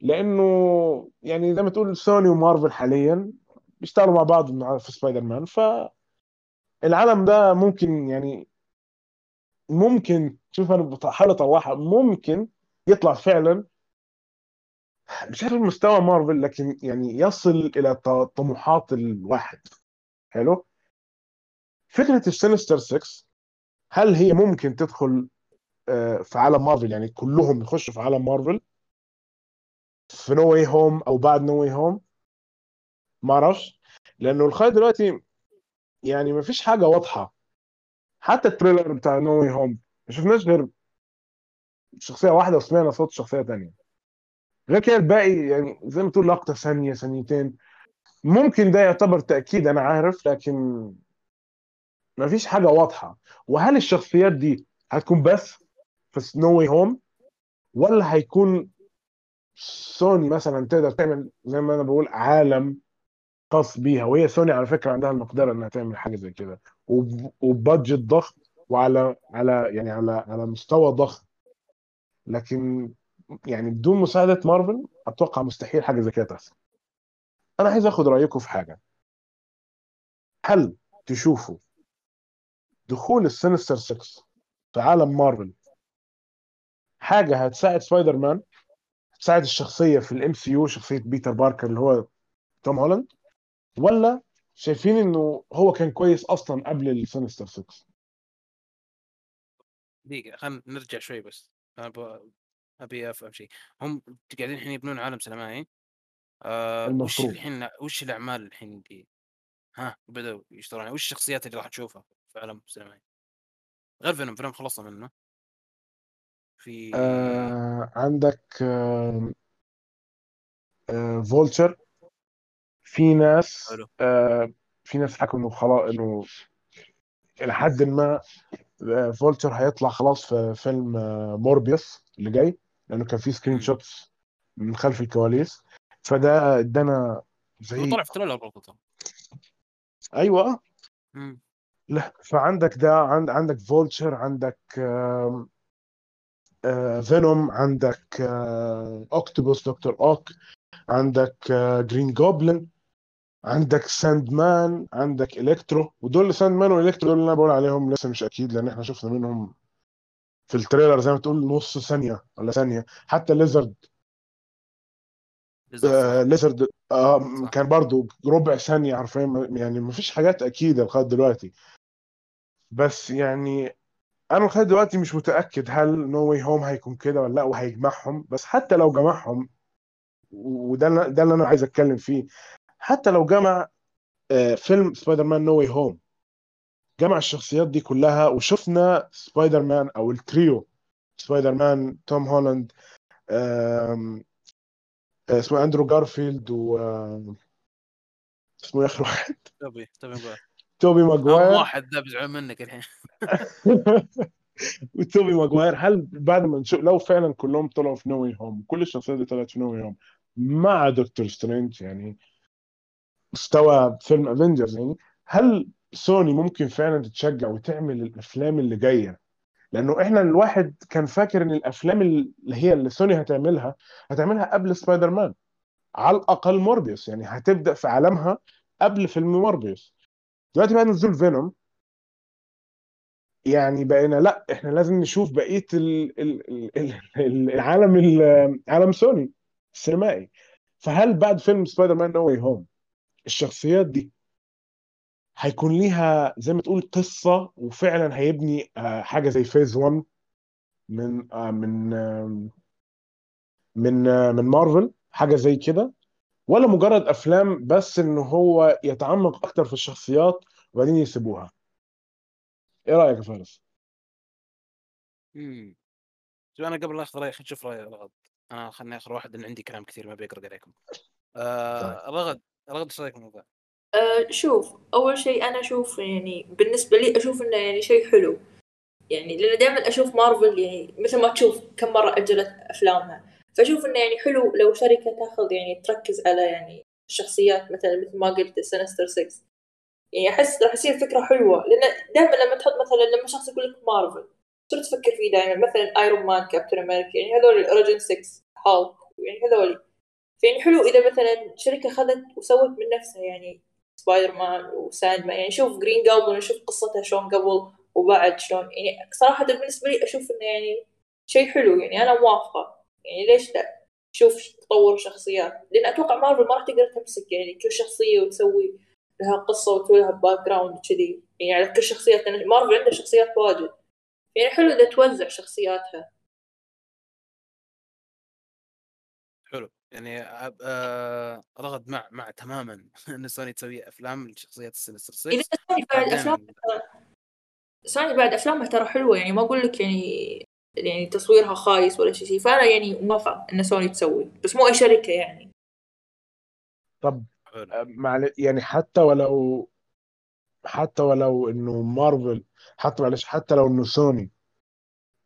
لأنه يعني زي ما تقول Sony و Marvel حاليا بيشتغلوا مع بعض في سبايدر مان فالعالم ده ممكن يعني ممكن شوف أنا بحاول اطلعها ممكن يطلع فعلا. مش عارف مستوى مارفل لكن يعني يصل إلى طموحات الواحد. حلو؟ فكرة ال Sinister 6 هل هي ممكن تدخل في عالم مارفل يعني كلهم يخشوا في عالم مارفل. في No Way Home أو بعد No Way Home ما أعرفش. لأنه لغاية دلوقتي يعني ما فيش حاجة واضحة. حتى ال trailer بتاع No Way Home ما شفناش غير شخصية واحدة وسمعنا صوت شخصية تانية. غير كده الباقي يعني زي ما تقول لقطة ثانية ثانيتين. ممكن ده يعتبر تأكيد أنا عارف لكن ما فيش حاجة واضحة. وهل الشخصيات دي هتكون بس؟ في No Way Home ولا هيكون سوني مثلا تقدر تعمل زي ما أنا بقول عالم خاص بيها؟ وهي سوني على فكرة عندها المقدرة إنها تعمل حاجة زي كده. وب- و budget ضخم وعلى على يعني على على مستوى ضخم. لكن يعني بدون مساعدة مارفل أتوقع مستحيل حاجة زي كده تحصل. أنا عايز آخد رأيكم في حاجة. هل تشوفوا دخول ال Sinister 6 في عالم مارفل حاجة هتساعد سبايدر مان تساعد الشخصية في ال MCU شخصية Peter Parker اللي هو توم هولاند ولا شايفين إنه هو كان كويس أصلا قبل ال Sinister 6 دقيقة خلينا نرجع شوي بس أبغى أبي أفهم شيء هم قاعدين الحين يبنون عالم سينمائي آه وش المفروض. الحين وش الأعمال الحين اللي ها بدأوا يشتغلون؟ وش الشخصيات اللي راح تشوفها في عالم سينمائي؟ غير Venom Venom خلصنا منه في آه عندك آه آه Vulture في ناس حلو. آه في ناس حكوا إنه خلاص إنه إلى حد ما آه Vulture هيطلع خلاص في فيلم آه Morbius اللي جاي لأنه كان في screen. shots من خلف الكواليس فده ادانا زي طلع في trailer برضه. أيوه مم. لا فعندك ده عند عندك Vulture عندك آه Venom عندك آه Octopus Doctor Ock عندك آه Green Goblin عندك Sandman عندك Electro ودول Sandman و Electro دول اللي أنا بقول عليهم لسه مش أكيد لأن إحنا شفنا منهم في ال trailer زي ما تقول نص ثانية ولا ثانية حتى Lizard آه. Lizard آه. كان برضو ربع ثانية حرفيا يعني ما فيش حاجات أكيدة لغاية دلوقتي بس يعني أنا لغاية دلوقتي مش متأكد هل No Way Home هيكون كده ولا لأ وهيجمعهم. بس حتى لو جمعهم وده ده اللي أنا عايز أتكلم فيه. حتى لو جمع آه، فيلم Spider-Man No Way Home جمع الشخصيات دي كلها وشفنا سبايدر مان أو ال trio Spider-Man توم هولاند آه، اسمه أندرو جارفيلد و اسمه إيه آخر واحد؟ توبي ماجواير واحد ذا بيزعل منك الحين. وتوبي ماجواير هل بعد ما نشوف لو فعلا كلهم طلعوا في No Way Home كل الشخصيات دي طلعت في No Way Home مع Doctor Strange يعني مستوى فيلم Avengers يعني هل سوني ممكن فعلا تتشجع وتعمل الأفلام اللي جاية؟ لأنه إحنا الواحد كان فاكر إن الأفلام اللي هي اللي سوني هتعملها هتعملها قبل سبايدر مان. على الأقل Morbius يعني هتبدأ في عالمها قبل فيلم Morbius. دلوقتي بعد نزول Venom. يعني بقينا لا إحنا لازم نشوف بقية ال ال ال ال العالم ال- عالم سوني السينمائي. فهل بعد فيلم Spider-Man No Way Home الشخصيات دي هيكون ليها زي ما تقول قصة وفعلا هيبني آه، حاجة زي phase 1 من آه، من آه، من من مارفل حاجة زي كده؟ ولا مجرد أفلام بس إن هو يتعمق أكتر في الشخصيات وبعدين يسيبوها إيه رأيك يا فارس؟ مم. شوف أنا قبل لا أخذ رأيك خلينا نشوف رأي رغد أنا خلني اخر واحد لأن عندي كلام كثير ما بيقرأ عليكم آه رغد رغد إيش رأيك في الموضوع؟ أه شوف أول شيء أنا أشوف يعني بالنسبة لي أشوف إنه يعني شيء حلو يعني لأن دائما أشوف مارفل يعني مثل ما تشوف كم مرة أجلت أفلامها فأشوف إنه يعني حلو لو شركة تاخذ يعني تركز على يعني الشخصيات مثلا مثل ما قلت سينستر 6 يعني أحس راح يصير فكرة حلوة لأن دائما لما تحط مثلا لما شخص يقول لك مارفل تصير تفكر فيه دائما. مثلا ايرون مان كابتن أمريكا يعني هذول ال original 6 هالك يعني هذول. فيعني حلو إذا مثلا شركة خذت وسوت من نفسها يعني سبايدر مان وساند مان يعني شوف Green Goblin نشوف قصتها شلون قبل وبعد شلون. يعني صراحة بالنسبة لي أشوف إنه يعني شيء حلو يعني أنا موافقة. يعني ليش لا؟ شوف تطور شخصيات. لأن أتوقع مارفل ما راح تقدر تمسك يعني كل شخصية وتسوي لها قصة وتسوي لها background كذي يعني على كل شخصيات لأن مارفل عنده شخصيات واجد. يعني حلو إذا توزع شخصياتها. حلو. يعني آه رغد مع مع تماما إن سوني تسوي أفلام لشخصيات ال Sinister 6 إذا سوني بعد افلام سوني بعد أفلامها ترى حلوة. يعني ما أقول لك يعني يعني تصويرها خايس ولا شيء فأنا يعني موافقه إن سوني تسوي. بس مو أي شركة يعني. طب حلو آه، معل... يعني حتى ولو حتى ولو إنه مارفل حتى معلش حتى لو إنه سوني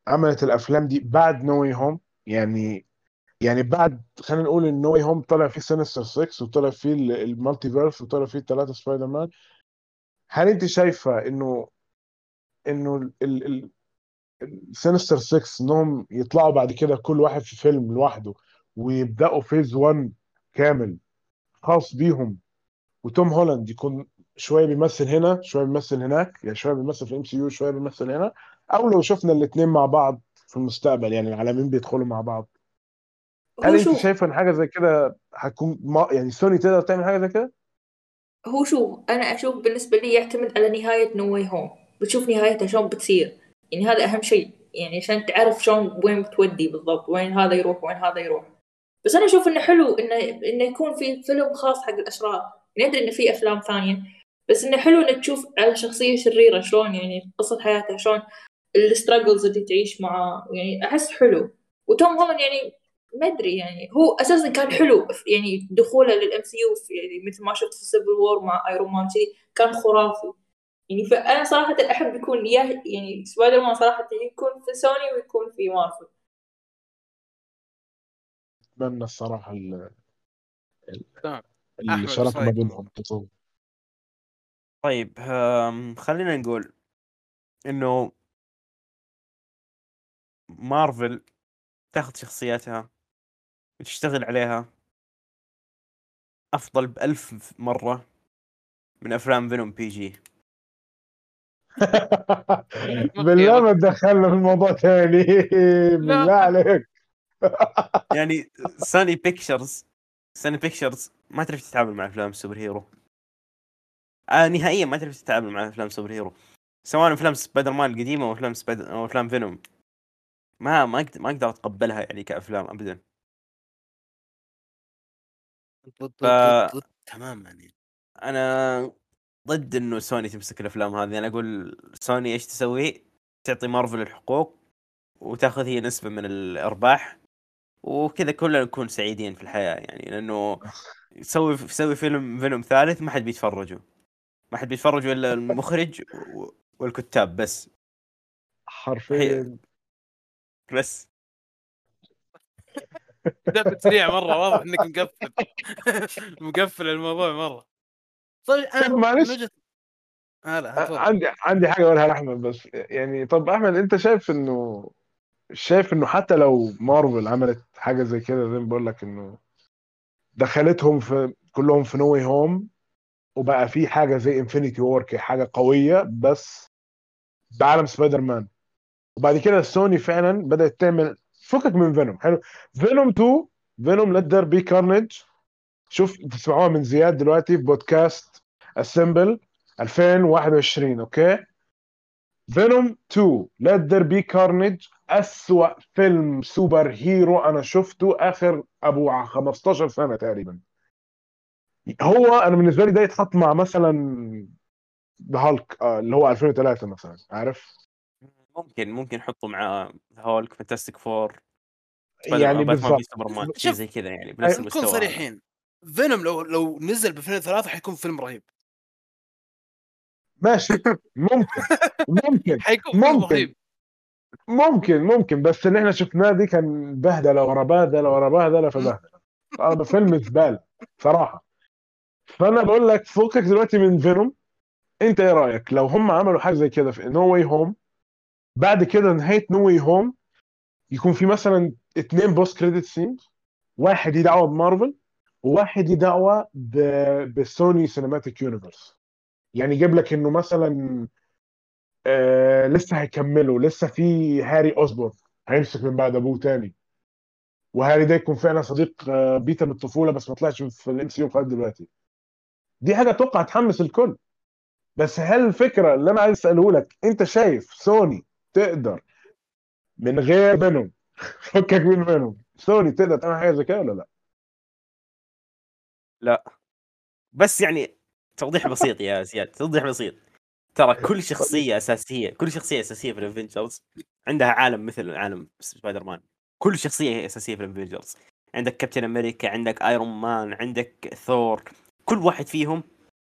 عملت الأفلام دي بعد No Way Home يعني يعني بعد خلينا نقول إن No Way Home طلع فيه Sinister 6 وطلع فيه ال- ال multiverse وطلع فيه الثلاثه سبايدر مان هل أنت شايفة إنه إنه ال Sinister 6 إنهم يطلعوا بعد كده كل واحد في فيلم لوحده ويبدأوا phase 1 كامل خاص بيهم. وتوم هولاند يكون شوية بيمثل هنا شوية بيمثل هناك يعني شوية بيمثل في MCU شوية بيمثل هنا أو لو شفنا الاثنين مع بعض في المستقبل يعني العالمين بيدخلوا مع بعض. هل أنت شايفة إن حاجة زي كده هتكون ما يعني سوني تقدر تعمل حاجة زي كده؟ هو شوف أنا أشوف بالنسبة لي يعتمد على نهاية No Way Home بتشوف نهايتها شلون بتصير. يعني هذا أهم شيء يعني عشان تعرف شلون وين بتودي بالضبط وين هذا يروح وين هذا يروح. بس أنا أشوف إنه حلو إنه إنه يكون في فيلم خاص حق الأشرار. ندري إنه في أفلام ثانية بس إنه حلو إنك تشوف على شخصية شريرة شلون يعني قصة حياتها شلون ال struggles اللي تعيش معاه. يعني أحس حلو. وتوم هولاند يعني ما أدري يعني هو أساسا كان حلو يعني دخوله لل MCU يعني مثل ما شفت في Civil War مع ايرون مان كان خرافي. يعني فأنا صراحة أحب يكون يا يعني سبايدر مان صراحة يكون في سوني ويكون في مارفل. أتمنى الصراحة ال- الشراكه وش ما؟ بينهم تطور طيب خلينا نقول إنه مارفل تاخذ شخصياتها وتشتغل عليها أفضل بألف مرة من أفلام فينوم بي جي. بالله ما تدخلنا في الموضوع ثاني بالله عليك. يعني Sony Pictures Sony Pictures ما تعرف تتعامل مع أفلام ال superhero. آه نهائيا ما تعرف تتعامل مع أفلام ال superhero. سواء أفلام سبايدر مان القديمة أو أفلام سبايدر أو أفلام فينوم. ما ما أقدر ما أقدر أتقبلها يعني كأفلام ابدا. ف- تماما. يعني أنا ضد إنه سوني تمسك الأفلام هذه. أنا أقول سوني إيش تسوي؟ تعطي مارفل الحقوق وتاخذ هي نسبة من الأرباح وكذا كلنا نكون سعيدين في الحياة يعني. لأنه سوي سوي فيلم فيلم ثالث ما حد بيتفرجوا ما حد بيتفرجوا إلا المخرج والكتاب بس. حرفيا. بس. بدأت سريع مرة واضح إنك مقفل. مقفل الموضوع مرة. طيب أنا طب معلش. هلا عندي عندي حاجة أقولها لأحمد بس يعني طب أحمد أنت شايف إنه شايف إنه حتى لو مارفل عملت حاجة زي كده زي ما بقول لك إنه دخلتهم في كلهم في No Home وبقى في حاجة زي Infinity War حاجة قوية بس بعالم سبايدر مان وبعد كده سوني فعلا بدأت تعمل فكك من فينوم حلو. فينوم 2 فينوم Let There Be Carnage شوف تسمعوها من زياد دلوقتي في بودكاست Assemble 2021 okay؟ فينوم 2 Let There Be Carnage أسوأ فيلم superhero أنا شفته آخر ابو 15 سنة تقريبا. هو أنا بالنسبة لي ده يتحط مع مثلا هالك آه، اللي هو 2003 مثلا عارف؟ ممكن ممكن يحطوا مع هولك Fantastic Four يعني بالضبط سوبرمان شيء شوف، زي كذا يعني بنفس نكون المستوى. هذا. صريحين. فينوم لو لو نزل ب 2003 حيكون فيلم رهيب. ماشي. ممكن. ممكن. حيكون فيلم ممكن. رهيب. ممكن ممكن. بس اللي إحنا شفناه دي كان بهدلة ورا بهدلة ورا بهدلة فبهدلة. هذا فيلم زبالة صراحة. فأنا بقول لك فكك دلوقتي من فينوم أنت إيه رأيك؟ لو هم عملوا حاجة زي كده في No Way Home بعد كده نهاية No Way Home يكون في مثلا اتنين post credit scenes واحد ليه دعوه بمارفل دعوة ب- ب Sony Cinematic Universe يعني يجيب لك إنه مثلا آه لسه هيكملوا لسه في هاري أوسبورن هيمسك من بعد أبوه تاني. وهاري ده يكون فعلا صديق آه بيتر من الطفولة بس ما طلعش في ال MCU لغاية دلوقتي. دي حاجة أتوقع تحمس الكل. بس هل الفكرة اللي أنا عايز أسأله لك أنت شايف سوني تقدر من غير فينوم فكك من فينوم سوني تقدر تعمل حاجة زي كده ولا لأ؟ بس يعني توضيح بسيط يا زياد توضيح بسيط. ترى كل شخصية أساسية كل شخصية أساسية في ال Avengers عندها عالم مثل عالم سبايدر مان كل شخصية أساسية في ال Avengers عندك كابتن أمريكا عندك ايرون مان عندك ثور كل واحد فيهم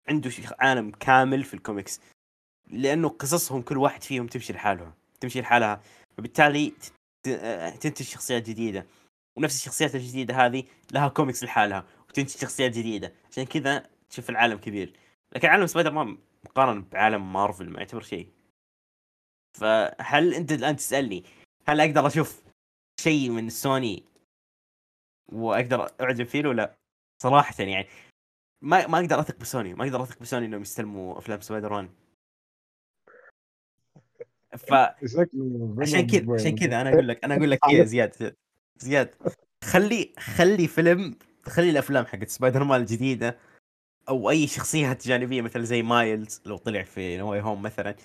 عنده عالم كامل في الكوميكس. لأنه قصصهم كل واحد فيهم تمشي لحالها تمشي لحالها. فبالتالي آه، تنتج شخصيات جديدة. ونفس الشخصيات الجديدة هذه لها كوميكس لحالها. وتنتج شخصيات جديدة. عشان كذا تشوف العالم كبير. لكن عالم سبايدر مان مقارنة بعالم مارفل ما يعتبر شيء. فهل انت الآن تسألني هل أقدر أشوف شيء من سوني وأقدر أعجب فيه ولا لا؟ صراحة يعني ما ما أقدر أثق بسوني. ما أقدر أثق بسوني إنهم يستلموا أفلام سبايدر مان. فعشان كذا عشان كذا أنا أقول لك أنا أقول لك يا زياد زياد. خلي خلي فيلم خلي الأفلام حقت سبايدر مان الجديدة أو أي شخصيات جانبيه مثل زي مايلز لو طلع في No Way Home مثلا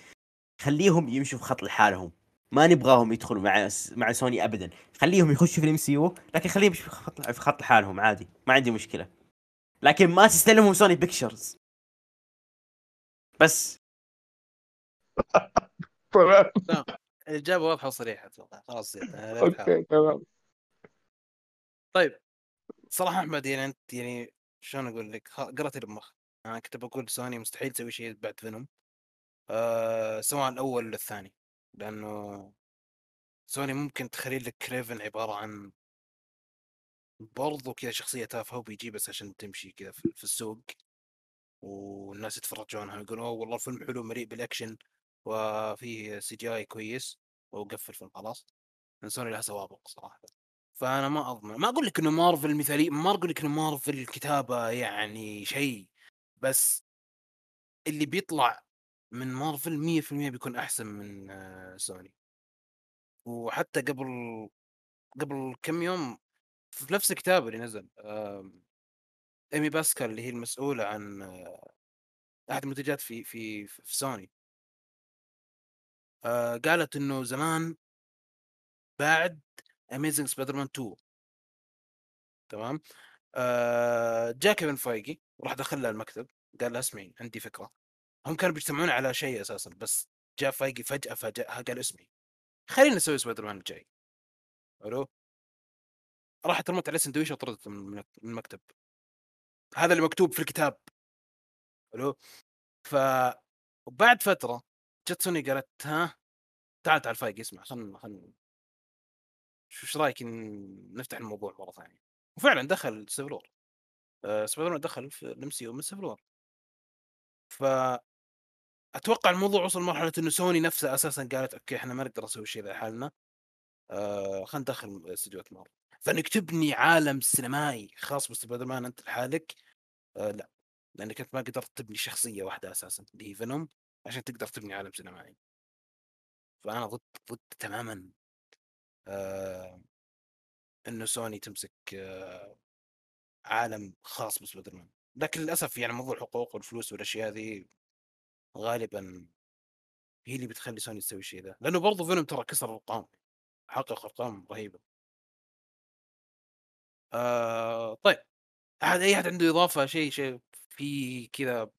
خليهم يمشوا في خط لحالهم. ما نبغاهم يدخلوا مع مع سوني ابدا. خليهم يخشوا في ال MCU لكن خليهم في خط في خط لحالهم عادي ما عندي مشكلة. لكن ما تستلمهم سوني Pictures. بس. تمام. الإجابة واضحة وصريحة أتوقع. خلاص okay تمام. طيب. صراحة أحمد يعني أنت يعني شلون أقول لك قرأت مخي أنا كنت بقول سوني مستحيل تسوي شيء بعد فينوم. أه سواء الأول ولا الثاني. لأنه سوني ممكن تخلي لك كريفن عبارة عن برضو كذا شخصية تافهة وبيجي بس عشان تمشي كذا في السوق. والناس يتفرجونها ويقولون oh والله الفيلم حلو مليء بالأكشن وفيه CGI كويس. وقفل الفيلم خلاص. سوني لها سوابق صراحة. فأنا ما أضمن. ما أقول لك إنه مارفل مثالي ما أقول لك إنه مارفل الكتابه يعني شيء بس اللي بيطلع من مارفل 100% بيكون أحسن من آه، سوني. وحتى قبل قبل كم يوم في نفس الكتاب اللي نزل إيمي باسكال اللي هي المسؤولة عن آه، أحد المنتجات في في في سوني. آه، قالت إنه زمان بعد Amazing سبايدر مان 2 تمام؟ آه، جاء كيفن فايجي وراح دخل لها المكتب قال لها اسمعي عندي فكرة. هم كانوا بيجتمعون على شيء أساسا بس جاء فايجي فجأة فاجأها قال اسمعي خلينا نسوي سبايدر مان الجاي. حلو؟ راحت رمت عليه سندويشه وطردت من المكتب. هذا اللي مكتوب في الكتاب. حلو؟ ف وبعد فترة جت سوني قالت ها تعال تعال فايجي اسمع خلنا خلنا شو رأيك نفتح الموضوع مرة ثانية؟ وفعلا دخل Civil War. آه سبايدر مان دخل في ال MC من Civil War. ف أتوقع الموضوع وصل لمرحلة إنه سوني نفسها أساسا قالت okay إحنا ما نقدر نسوي شيء ذا لحالنا آه خلينا ندخل استديوهات مارفل فانك تبني عالم سينمائي خاص بسبايدر مان أنت لحالك. آه لا لأنك أنت ما قدرت تبني شخصية واحدة أساسا اللي هي فينوم عشان تقدر تبني عالم سينمائي. فأنا ضد ضد تماما إنه سوني تمسك آه عالم خاص بسبايدر مان لكن للأسف يعني موضوع الحقوق والفلوس والأشياء هذه غالبا هي اللي بتخلي سوني تسوي الشيء ذا. لأنه برضو فينوم ترى كسر ارقام حقق أرقام رهيبة. آه طيب أحد أي أحد عنده إضافة شيء شيء في كذا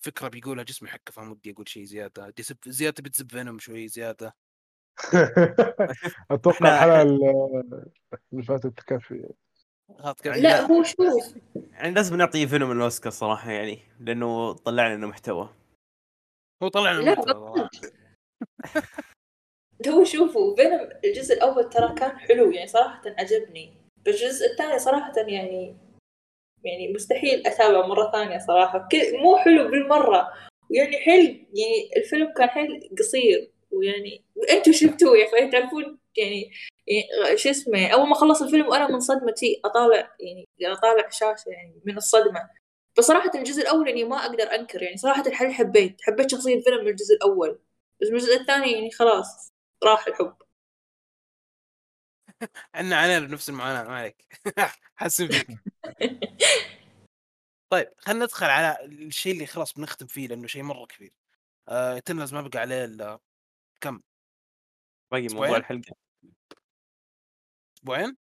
فكرة بيقولها جسمي حكه فما ودي أقول شيء زيادة. زيادة بتسب فينوم شوي زيادة. أتوقع الحلقة ال- اللي فاتت تكفي. لا هو شوف يعني لازم نعطي فيلم الأوسكار صراحة يعني لأنه طلع لنا محتوى. هو طلع لنا بالضبط. هو شوفوا فينوم الجزء الأول ترى كان حلو يعني صراحة عجبني. بس الجزء الثاني صراحة يعني يعني مستحيل أتابعه مرة ثانية صراحة. ك- مو حلو بالمرة. ويعني حيل يعني الفيلم كان حيل قصير. ويعني وانتوا شفتوه يا أخي تعرفون يعني, يعني شو اسمه أول ما خلص الفيلم وأنا من صدمتي أطالع يعني أطالع الشاشة يعني من الصدمة. بس صراحة الجزء الأول يعني ما أقدر أنكر يعني صراحة الحين حبيت حبيت شخصية فيلم من الجزء الأول. بس من الجزء الثاني يعني خلاص راح الحب. عنا علينا بنفس المعاناة ما عليك. حاسين فيك. طيب خلينا ندخل على الشيء اللي خلاص بنختم فيه لأنه شيء مرة كبير. آه ما بقى عليه إلا كم؟ باقي أسبوعين؟ موضوع الحلقة. أسبوعين؟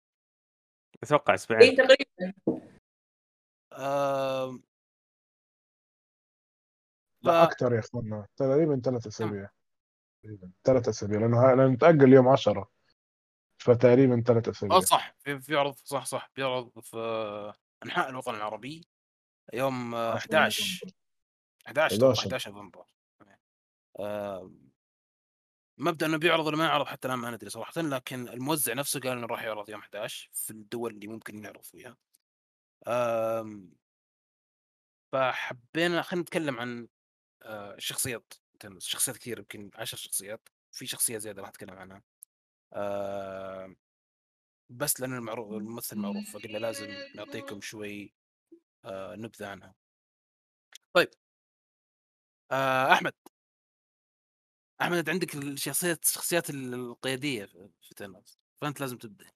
أتوقع اي أسبوعين تقريبا آه. لا ف- أكثر يا اخوانا تقريبا ثلاث أسابيع. تقريبا ثلاث أسابيع لأنه ها- أنا متاجل يوم 10 فتقريبا ثلاث أسابيع. آه صح. في في عرض صح صح. بيعرض في أنحاء الوطن العربي يوم آه، 10 11 11 أتوقع 11. 11 نوفمبر. آه، مبدأ إنه بيعرض ولا ما يعرض حتى الآن ما ندري صراحة لكن الموزع نفسه قال إنه راح يعرض يوم 11 في الدول اللي ممكن يعرض فيها. آم، فحبينا خلينا نتكلم عن آه، الشخصيات شخصيات كثير يمكن 10 شخصيات في شخصية زيادة راح أتكلم عنها. آم، بس لأنه المعروف الممثل معروف فقلنا لازم نعطيكم شوي آه، نبذة عنها. طيب. آه، أحمد. أحمد عندك الشخصيات الشخصيات القيادية في تنس فأنت لازم تبدأ.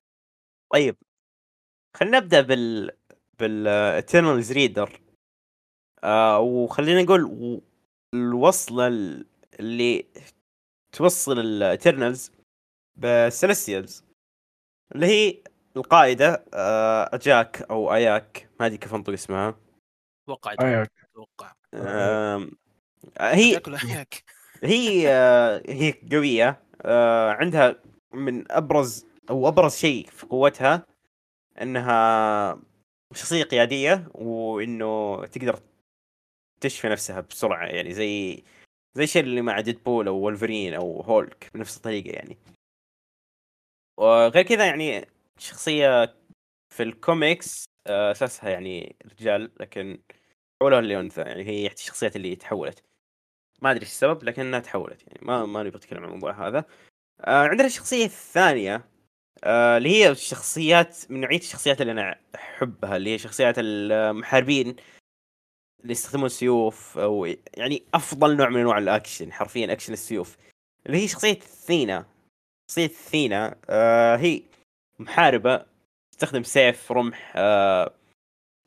طيب خلينا نبدأ بال بال Eternals leader. آه وخلينا نقول و- الوصلة ال- اللي توصل ال Eternals ب Celestials اللي هي القائدة آه، أجاك أو أياك ما أدري كيف أنطق اسمها. أتوقع أياك. أتوقع آم، هي هيك هي آه، هي قوية آه، عندها من أبرز أو أبرز شيء في قوتها إنها شخصية قيادية وإنه تقدر تشفي نفسها بسرعة يعني زي زي الشيء اللي مع ديدبول أو ولفرين أو هولك بنفس الطريقة يعني. وغير كذا يعني شخصية في الكوميكس آه، أساسها يعني رجال لكن حولوها لانثى يعني هي الشخصيات اللي تحولت. ما أدري إيش السبب لكنها تحولت يعني. ما ما نبغى نتكلم عن الموضوع هذا. آه عندنا الشخصيه الثانية آه اللي هي الشخصيات من نوعية الشخصيات اللي أنا أحبها اللي هي شخصيات المحاربين اللي يستخدمون سيوف أو يعني أفضل نوع من أنواع الأكشن حرفيا أكشن السيوف. اللي هي شخصية ثينا. شخصية ثينا آه هي محاربة تستخدم سيف رمح آه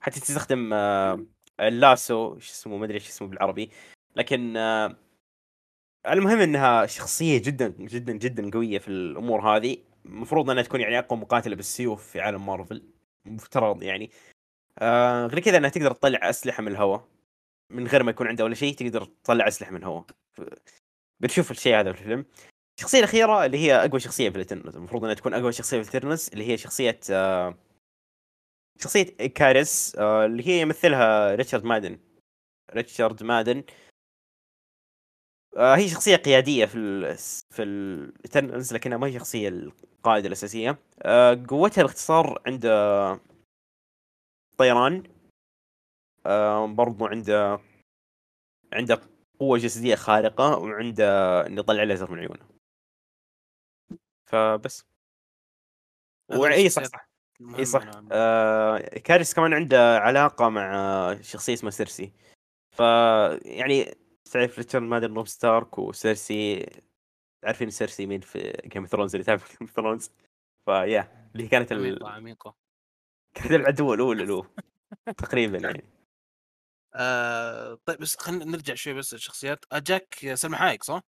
حتى تستخدم آه ال lasso إيش اسمه ما أدري إيش اسمه بالعربي. لكن آه المهم إنها شخصية جدا جدا جدا قوية في الأمور هذه. المفروض إنها تكون يعني أقوى مقاتلة بالسيوف في عالم مارفل. مفترض يعني. آه غير كذا إنها تقدر تطلع أسلحة من الهواء. من غير ما يكون عندها ولا شيء تقدر تطلع أسلحة من الهواء. ف- بنشوف الشيء هذا في الفيلم. الشخصية الأخيرة اللي هي أقوى شخصية في ال Eternals المفروض إنها تكون أقوى شخصية في ال Eternals اللي هي شخصية آه شخصية إكاريس آه اللي هي يمثلها ريتشارد مادن. ريتشارد مادن. هي شخصية قيادية في ال في ال Eternals لكنها ما هي شخصية القائدة الأساسية. آه قوتها باختصار عند آه، طيران. آه برضو عنده عنده قوة جسدية خارقة وعنده إنه يطلع ليزر من عيونه. فبس. وي صح صح. إي صح. نوعاً ما. آه إكاريس كمان عنده علاقة مع آه، شخصية اسمها سيرسي. ف يعني تعرف ريتشارد مادن روب ستارك وسيرسي عارفين سيرسي مين في Game of Thrones اللي تعرف Game of Thrones ف yeah اللي كانت ال... عميقة عميقة كانت العدو الاولى له تقريبا يعني. آه طيب بس خلينا نرجع شوي بس الشخصيات إيجاك سلمى حايك صح؟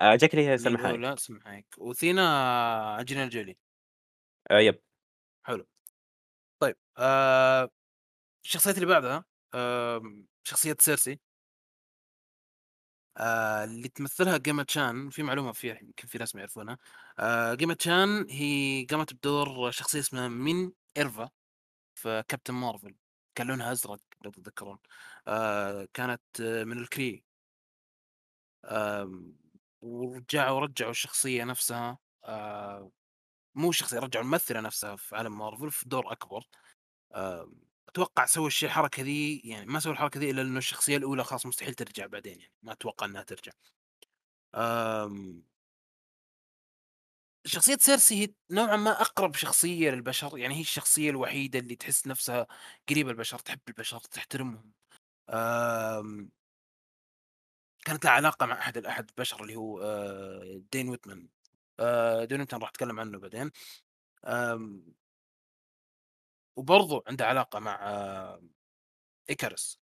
إيجاك اللي هي سلمى حايك. لا سلمى حايك. وثينا انجلينا جولي. آه yep. حلو. طيب آه الشخصيات اللي بعدها آه شخصية سيرسي. آه اللي تمثلها جيما تشان في معلومة فيها يمكن في ناس ما يعرفونها. آه جيما تشان هي قامت بدور شخصية اسمها مينيرفا في Captain Marvel كان لونها أزرق لو تتذكرون. آه كانت آه، من الكري. آم، ورجعوا رجعوا الشخصية نفسها. آه مو الشخصية رجعوا الممثلة نفسها في عالم مارفل في دور أكبر. آم، أتوقع سوى الشيء الحركة ذي يعني ما سوى الحركة ذي إلا انه الشخصية الأولى خلاص مستحيل ترجع بعدين يعني ما أتوقع إنها ترجع. آم، شخصية سيرسي هي نوعا ما أقرب شخصية للبشر يعني هي الشخصية الوحيدة اللي تحس نفسها قريبة البشر تحب البشر تحترمهم. آم، كانت لها علاقة مع أحد أحد البشر اللي هو آه، دين ويتمان آه، دين ويتمان راح أتكلم عنه بعدين. آم، وبرضو عنده علاقة مع آه، إيكارس.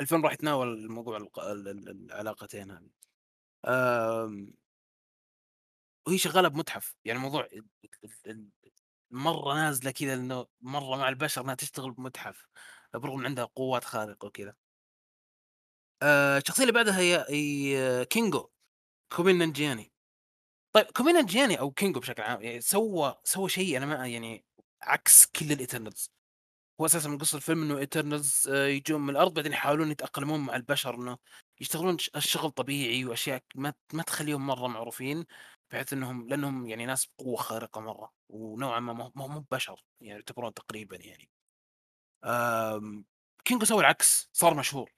الفيلم راح يتناول موضوع الق- ال- ال- العلاقتين هذه آم، وهي شغالة بمتحف. يعني موضوع مرة نازلة كذا إنه مرة مع البشر إنها تشتغل بمتحف برغم عندها قوات خارقة وكذا. آه، الشخصية اللي بعدها هي هي كينجو كوميل نانجياني. طيب كوميل نانجياني أو كينجو بشكل عام يعني سوى سوى شيء أنا ما يعني عكس كل ال Eternals. هو أساسا من قصة الفيلم إنه Eternals يجون من الأرض بعدين يحاولون يتأقلمون مع البشر إنه يشتغلون الشغل طبيعي وأشياء ما ما تخليهم مرة معروفين بحيث إنهم لأنهم يعني ناس بقوة خارقة مرة ونوعا ما ما هم بشر يعني يعتبرون تقريبا يعني. كينجو سوى العكس صار مشهور.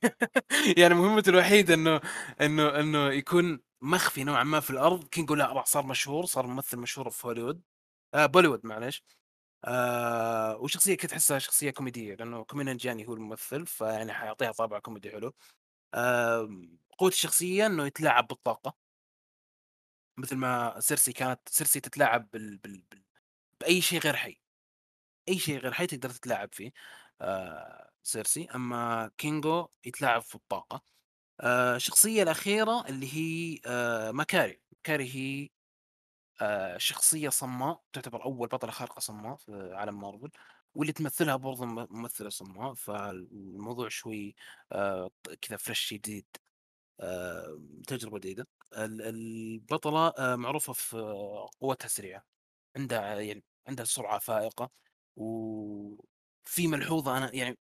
يعني مهمته الوحيدة إنه إنه إنه يكون مخفي نوعا ما في الأرض. كينجو لا راح صار مشهور صار ممثل مشهور في هوليوود. آه بوليوود معلش آه وشخصية كنت تحسها شخصية كوميدية لأنه كوميل نانجياني هو الممثل فيعني حيعطيها طابع كوميدي حلو. آه قوه الشخصيه إنه يتلاعب بالطاقة. مثل ما سيرسي كانت سيرسي تتلاعب بال... بال... بال... بأي شيء غير حي. أي شيء غير حي تقدر تتلاعب فيه آه سيرسي. أما كينجو يتلاعب في الطاقة. آه، الشخصية الأخيرة اللي هي آه، مكاري مكاري هي آه، شخصية صماء تعتبر أول بطلة خارقة صماء في عالم مارفل واللي تمثلها برضه م- ممثلة صماء فالموضوع شوي آه، كذا fresh جديد آه، تجربة جديدة. ال- البطلة آه، معروفة في قوتها سريعة عندها يعني عندها سرعة فائقة وفي ملحوظة. أنا يعني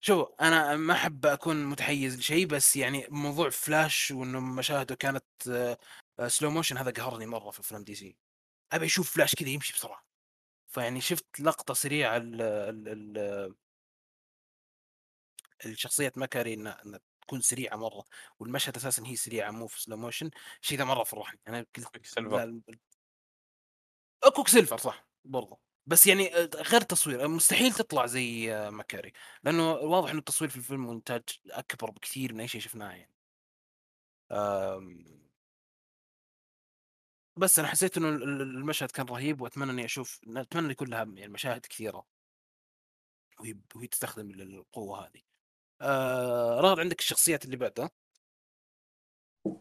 شوف أنا ما أحب أكون متحيز لشيء بس يعني موضوع فلاش وإنه مشاهده كانت slow motion هذا قهرني مرة في افلام دي سي. أبي أشوف فلاش كذا يمشي بسرعة. فيعني شفت لقطة سريعة ال ال ال الشخصية مكاري إنها تكون سريعة مرة والمشهد أساسا هي سريعة مو في slow motion الشيء ذا مرة فرحني. أنا قلت سيلفر. لا ال- Quicksilver صح برضه بس يعني آه، غير تصوير مستحيل تطلع زي آه، مكاري لأنه واضح انه التصوير في الفيلم وانتاج أكبر بكثير من أي شيء شفناه يعني. بس أنا حسيت إنه ال- ال- المشهد كان رهيب وأتمنى إني أشوف أتمنى يكون لها يعني مشاهد كثيرة. وهي وهي تستخدم ال- القوة هذه. آه راغد عندك الشخصيات اللي بعدها؟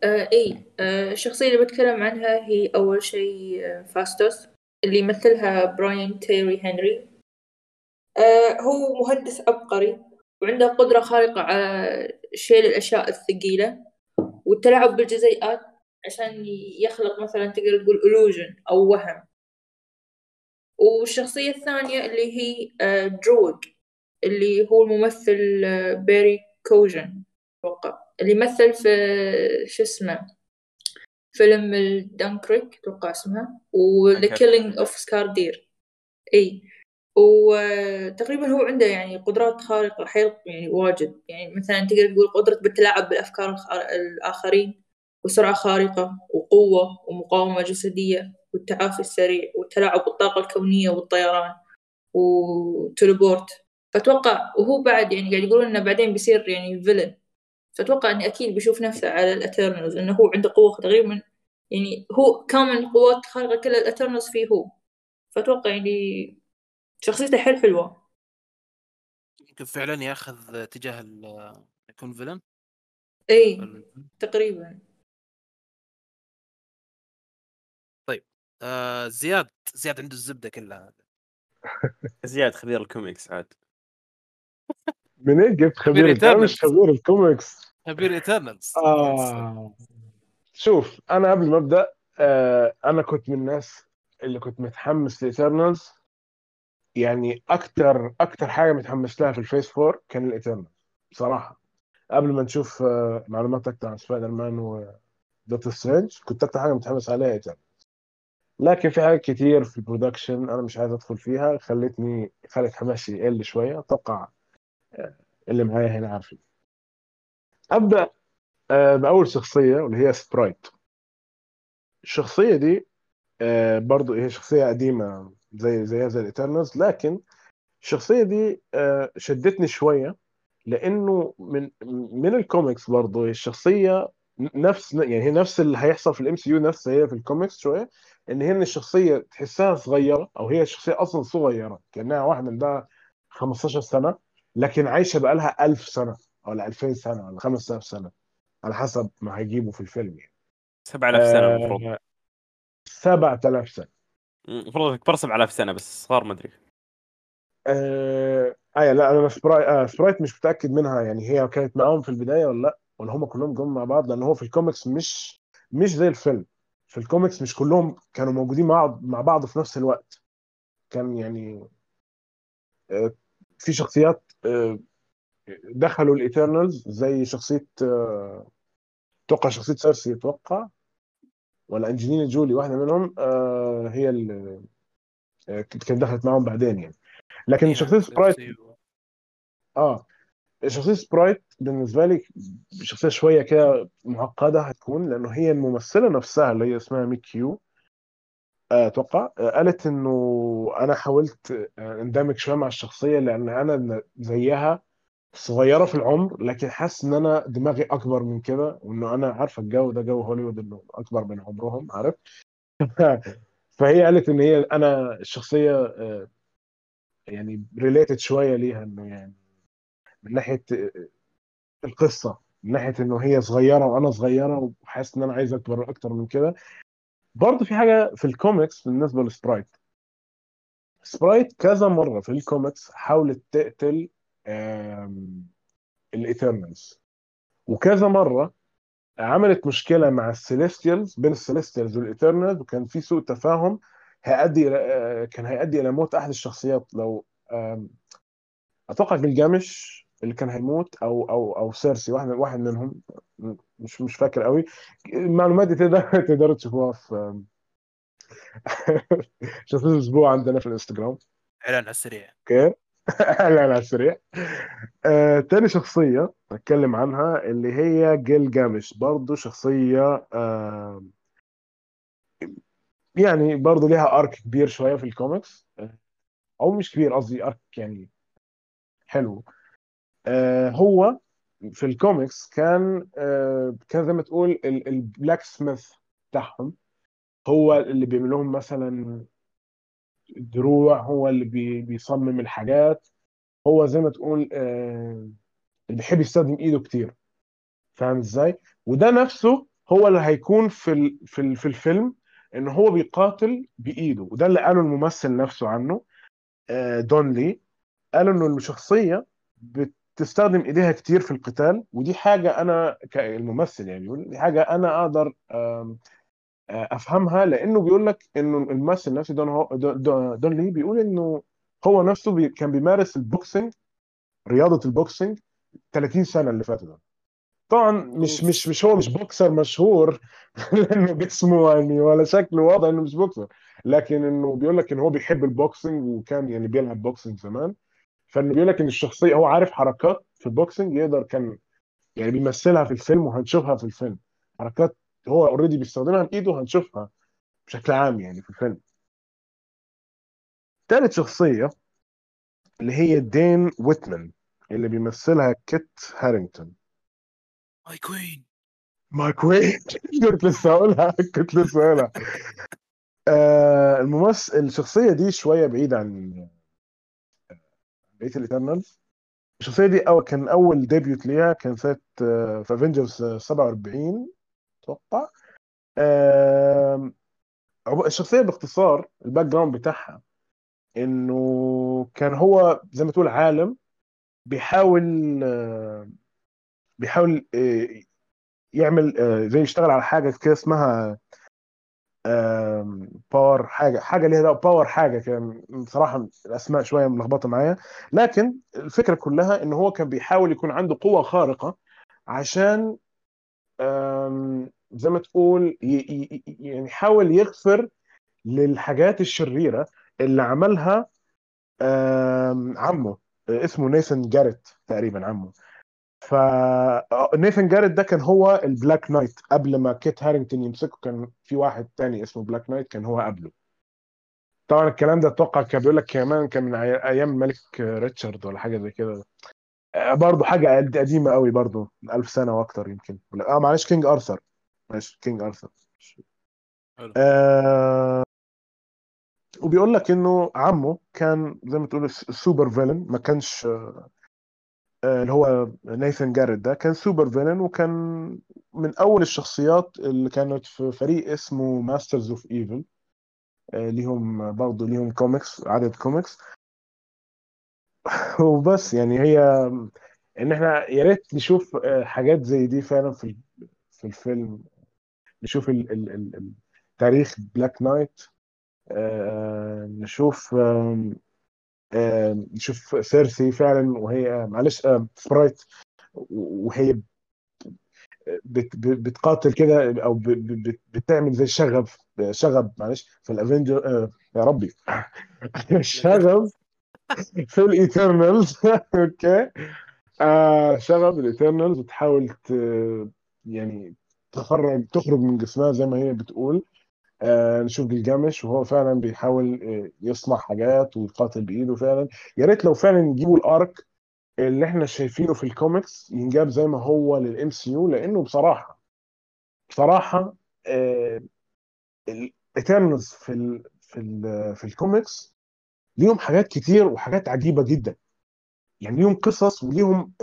آه إي. آه الشخصية اللي بتكلم عنها هي أول شيء آه فاستوس اللي يمثلها براين تيري هنري. آه هو مهندس عبقري وعنده قدرة خارقة على شيل الأشياء الثقيلة والتلاعب بالجزيئات. عشان يخلق مثلا تقدر تقول illusion أو وهم. والشخصية الثانية اللي هي آه درويغ اللي هو الممثل آه باري كيوغن أتوقع. اللي مثل في شو اسمه فيلم الدنكيرك أتوقع اسمها و The. Killing of a Sacred Deer. إي. وتقريبا هو عنده يعني قدرات خارقة حيل يعني واجد. يعني مثلا تقدر تقول قدرة بالتلاعب بالأفكار الآخرين. وسرعة خارقة وقوة ومقاومة جسدية والتعافي السريع والتلاعب بالطاقة الكونية والطيران و teleport. فأتوقع وهو بعد يعني قاعد يقولون إنه بعدين بيصير يعني villain فأتوقع إني أكيد بيشوف نفسه على ال Eternals إنه هو عنده قوة تقريبا يعني هو كامل قوات خارقة كل ال Eternals فيه هو. فأتوقع يعني شخصيته حيل حلوة. يمكن فعلا ياخذ اتجاه يكون villain اي تقريبا. آه زياد زياد عنده الزبدة كلها. زياد خبير الكوميكس عاد. منين جبت خبير Eternals. خبير الكوميكس. خبير Eternals آه. شوف أنا قبل ما أبدأ آه أنا كنت من الناس اللي كنت متحمس ل Eternals يعني أكتر أكتر حاجة متحمس لها في ال Phase 4 كان ال Eternals بصراحه قبل ما نشوف آه معلومات أكتر عن سبايدر مان ودكتور سترينج كنت أكتر حاجة متحمس عليها Eternals لكن في حاجات كتير في ال production أنا مش عايز أدخل فيها خلتني خلت حماسي يقل شوية. أتوقع آه، اللي معايا هنا عارفين. أبدأ آه، بأول شخصية واللي هي سبرايت الشخصية دي آه، برضو هي شخصية قديمة زي زيها زي ال Eternals لكن الشخصية دي شدتني شوية لأنه من من الكوميكس برضو هي الشخصية نفس يعني هي نفس اللي هيحصل في ال MCU نفس هي في الكوميكس شوية إن هي ان الشخصية تحسها صغيرة أو هي الشخصيه أصلا صغيرة كأنها واحدة عندها 15 سنة لكن عايشة بقالها 1000 سنة ولا 2000 سنة ولا 5000 سنة على حسب ما هيجيبوا في الفيلم يعني. 7000 سنة المفروض. آه، 7000 سنة. المفروض أكبر 7000 سنة بس صغار ما أدري. آه آه لا أنا سبرايت آه سبرايت مش متأكد منها يعني هي كانت معاهم في البداية ولا لا؟ ولا هم كلهم جم مع بعض؟ لأن هو في الكوميكس مش مش زي الفيلم. في الكوميكس مش كلهم كانوا موجودين مع بعض مع بعض في نفس الوقت. كان يعني آه في شخصيات آه دخلوا ال Eternals زي شخصية آه أتوقع شخصية سيرسي أتوقع ولا أنجلينا جولي واحدة منهم هي اللي كانت دخلت معاهم بعدين يعني. لكن شخصية سبرايت آه شخصية سبرايت بالنسبة لي شخصية شوية كده معقدة هتكون لأنه هي الممثلة نفسها اللي هي اسمها ميك كيو أتوقع آه، قالت إنه أنا حاولت آه، اندمج شوية مع الشخصية لأن أنا زيها صغيرة في العمر لكن حاسس إن أنا دماغي أكبر من كده وإنه أنا عارفة الجو ده جو هوليوود إنه أكبر من عمرهم عارف؟ فهي قالت إن هي أنا الشخصية آه، يعني related شوية ليها إنه يعني من ناحية القصة من ناحية إنه هي صغيرة وأنا صغيرة وحاسس إن أنا عايز أكبر أكتر من كده. برضه في حاجة في الكوميكس بالنسبة لسبرايت سبرايت كذا مرة في الكوميكس حاولت تقتل ال Eternals وكذا مرة عملت مشكلة مع ال Celestials بين ال Celestials وال Eternals وكان في سوء تفاهم هيؤدي آه، كان هيؤدي إلى موت أحد الشخصيات. لو أتوقع جلجامش اللي كان هيموت أو أو أو سيرسي واحد واحد منهم. مش مش فاكر قوي. المعلومات دي تقدر تقدر تشوفوها في شخصية الأسبوع عندنا في الإنستغرام. إعلان على السريع. okay. إعلان على السريع. آه، تاني شخصية أتكلم عنها اللي هي جلجامش. برضو شخصية آه، يعني برضو ليها arc كبير شوية في الكوميكس أو مش كبير قصدي arc يعني حلو. آه، هو في الكوميكس كان آه، كان زي ما تقول ال blacksmith بتاعهم. هو اللي بيعمل لهم مثلا دروع هو اللي بي بيصمم الحاجات. هو زي ما تقول آه، اللي بيحب يستخدم إيده كتير. فاهم إزاي؟ وده نفسه هو اللي هيكون في في في الفيلم إن هو بيقاتل بإيده. وده اللي قاله الممثل نفسه عنه دون لي. قال إنه الشخصية بتستخدم إيديها كتير في القتال ودي حاجة أنا كالممثل يعني بيقول دي حاجة أنا أقدر آه، أفهمها لأنه بيقول لك إنه الممثل نفسه دون هو دون, دون لي بيقول إنه هو نفسه بي كان بيمارس ال boxing رياضة ال boxing 30 سنة اللي ده طبعا مش. مش مش هو مش بوكسر مشهور لأنه جسمه يعني ولا شكله واضح إنه مش بوكسر لكن إنه بيقول لك إن هو بيحب ال boxing وكان يعني بيلعب boxing زمان فانه بيقول لك إن الشخصية هو عارف حركات في ال boxing يقدر كان يعني بيمثلها في الفيلم وهنشوفها في الفيلم. حركات هو already بيستخدمها بايده وهنشوفها بشكل عام يعني في الفيلم. ثالث شخصية اللي هي دين ويتمان اللي بيمثلها كيت هارينغتون. my queen my queen كنت لسه هقولها كنت لسه هقولها. آه الممثل الشخصية دي شوية بعيدة عن بقيه ال Eternals الشخصية دي أو كان أول debut ليها كان سنه آه، في Avengers 47 أتوقع. آه الشخصية باختصار ال background بتاعها إنه كان هو زي ما تقول عالم بيحاول آه بيحاول آه يعمل آه زي يشتغل على حاجة كده اسمها power حاجة حاجة ليها power حاجة كده بصراحه الأسماء شوية ملخبطة معايا. لكن الفكرة كلها إن هو كان بيحاول يكون عنده قوة خارقة عشان زي ما تقول يعني يحاول يغفر للحاجات الشريرة اللي عملها عمه اسمه نيثن جاريت تقريبا عمه. ف نيثن جاريت ده كان هو ال Black Knight قبل ما كيت هارينجتون يمسكه. كان في واحد تاني اسمه Black Knight كان هو قبله. طبعا الكلام ده أتوقع كان بيقول لك كمان كان من أيام الملك ريتشارد ولا حاجة زي كده. آه، برضه حاجة قد- قديمة قوي برضه من 1000 سنة وأكتر يمكن. آه معلش King Arthur. معلش King Arthur. حلو. آه وبيقول لك إنه عمه كان زي ما تقول super villain ما كانش آه، اللي هو نيثن جاريت ده كان super villain وكان من أول الشخصيات اللي كانت في فريق اسمه Masters of Evil ليهم برضه ليهم كوميكس عدد كوميكس وبس يعني هي إن إحنا يا ريت نشوف آه، حاجات زي دي فعلا في في الفيلم. نشوف ال ال ال تاريخ Black Knight آه، نشوف آم، آم، نشوف Sersi فعلا وهي معلش Sprite وهي بت بت- بتقاتل كده أو بتعمل زي شغف شغب معلش في ال Avengers آه، يا ربي. شغب في ال Eternals. أوكي. آه شغب ال Eternals بتحاول. يعني تخرج تخرج من جسمها زي ما هي بتقول. آه نشوف جلجامش وهو فعلا بيحاول آه، يصنع حاجات ويقاتل بإيده فعلا. يا ريت لو فعلا يجيبوا ال arc اللي إحنا شايفينه في الكوميكس ينجاب زي ما هو لل MCU لأنه بصراحة بصراحة آه ال Eternals في ال في ال في الكوميكس ليهم حاجات كتير وحاجات عجيبة جدا. يعني ليهم قصص وليهم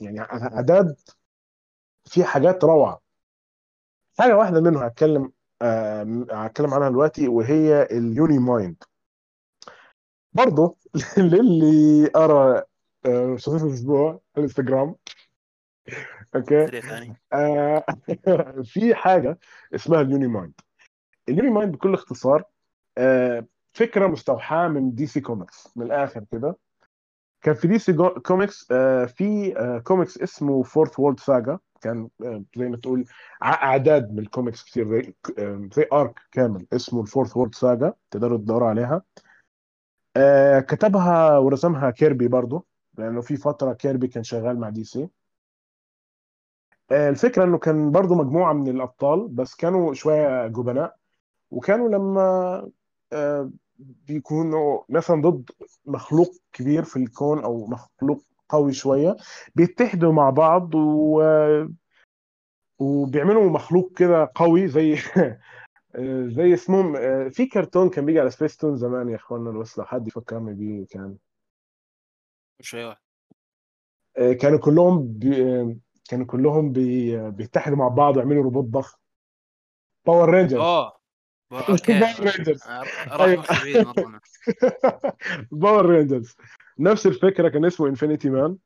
يعني أعداد في حاجات روعة. حاجة واحدة منهم هتكلم آه، هتكلم عنها دلوقتي وهي ال Uni-Mind. برضه للي قرا آه، صفحه الأسبوع الانستغرام أوكي؟ سريع ثاني آه، في حاجة اسمها ال Uni-Mind. ال Uni-Mind بكل اختصار آه، فكرة مستوحاة من DC Comics من الآخر كده. كان في DC Comics آه، في آه، كوميكس اسمه Fourth World Saga. كان آه، زي ما تقول اعداد من الكوميكس كتير. زي arc كامل اسمه ال Fourth World Saga تقدروا تدوروا عليها. آه، كتبها ورسمها كيربي برضو لأنه في فترة كيربي كان شغال مع DC آه، الفكرة إنه كان برضو مجموعة من الأبطال بس كانوا شوية جبناء. وكانوا لما بيكونوا مثلا ضد مخلوق كبير في الكون أو مخلوق قوي شوية بيتحدوا مع بعض و... وبيعملوا مخلوق كده قوي زي زي اسمهم في كرتون كان بيجي على سبيس تون زمان يا إخوانا بس لو حد يفكرني بيه كان. وش أيوه آه، كانوا كلهم بي... كانوا كلهم بي... بيتحدوا مع بعض ويعملوا روبوت ضخم. باور ب- أوكي. باور رينجرز. باور رينجرز نفس الفكرة كان اسمه Infinity Man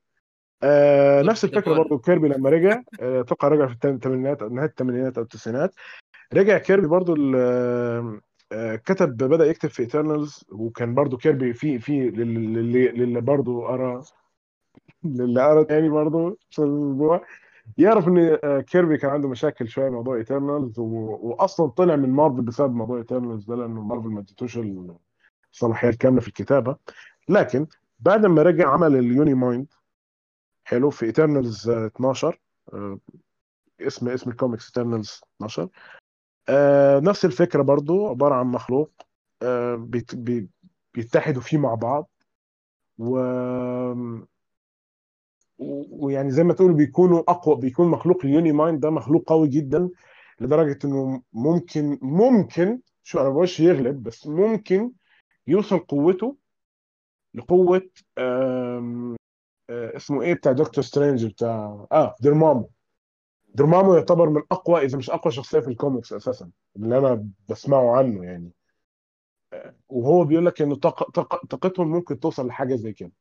آه نفس الفكرة. برضه كيربي لما رجع. آه، أتوقع رجع في الثم- الثمانينات أو نهاية الثمانينات أو التسعينات. رجع كيربي برضه آه، آه، كتب بدأ يكتب في Eternals وكان برضه كيربي في في للي للي برضه قرا للي قرا تاني برضه في الموضوع يعرف إن آه، كيربي كان عنده مشاكل شوية موضوع Eternals واصلا طلع من مارفل بسبب موضوع Eternals ده لأنه مارفل ما اديتوش الصلاحيات كامله في الكتابة. لكن بعد ما رجع عمل ال Uni-Mind حلو في Eternals 12 آه، اسم اسم ال comics Eternals 12 آه، نفس الفكرة برضو عبارة عن مخلوق. آه، بيت- بي- بيتحدوا فيه مع بعض. و- ويعني زي ما تقول بيكونوا أقوى بيكون مخلوق ال Uni-Mind ده مخلوق قوي جدا لدرجة إنه ممكن ممكن شو أنا بقولش يغلب بس ممكن يوصل قوته لقوة آم، آه، اسمه إيه؟ بتاع Doctor Strange بتاع آه Dormammu Dormammu يعتبر من أقوى إذا مش أقوى شخصية في الكوميكس أساسا اللي أنا بسمعه عنه يعني. وهو بيقول لك إنه طاق... طاق... طاقتهم ممكن توصل لحاجة زي كده.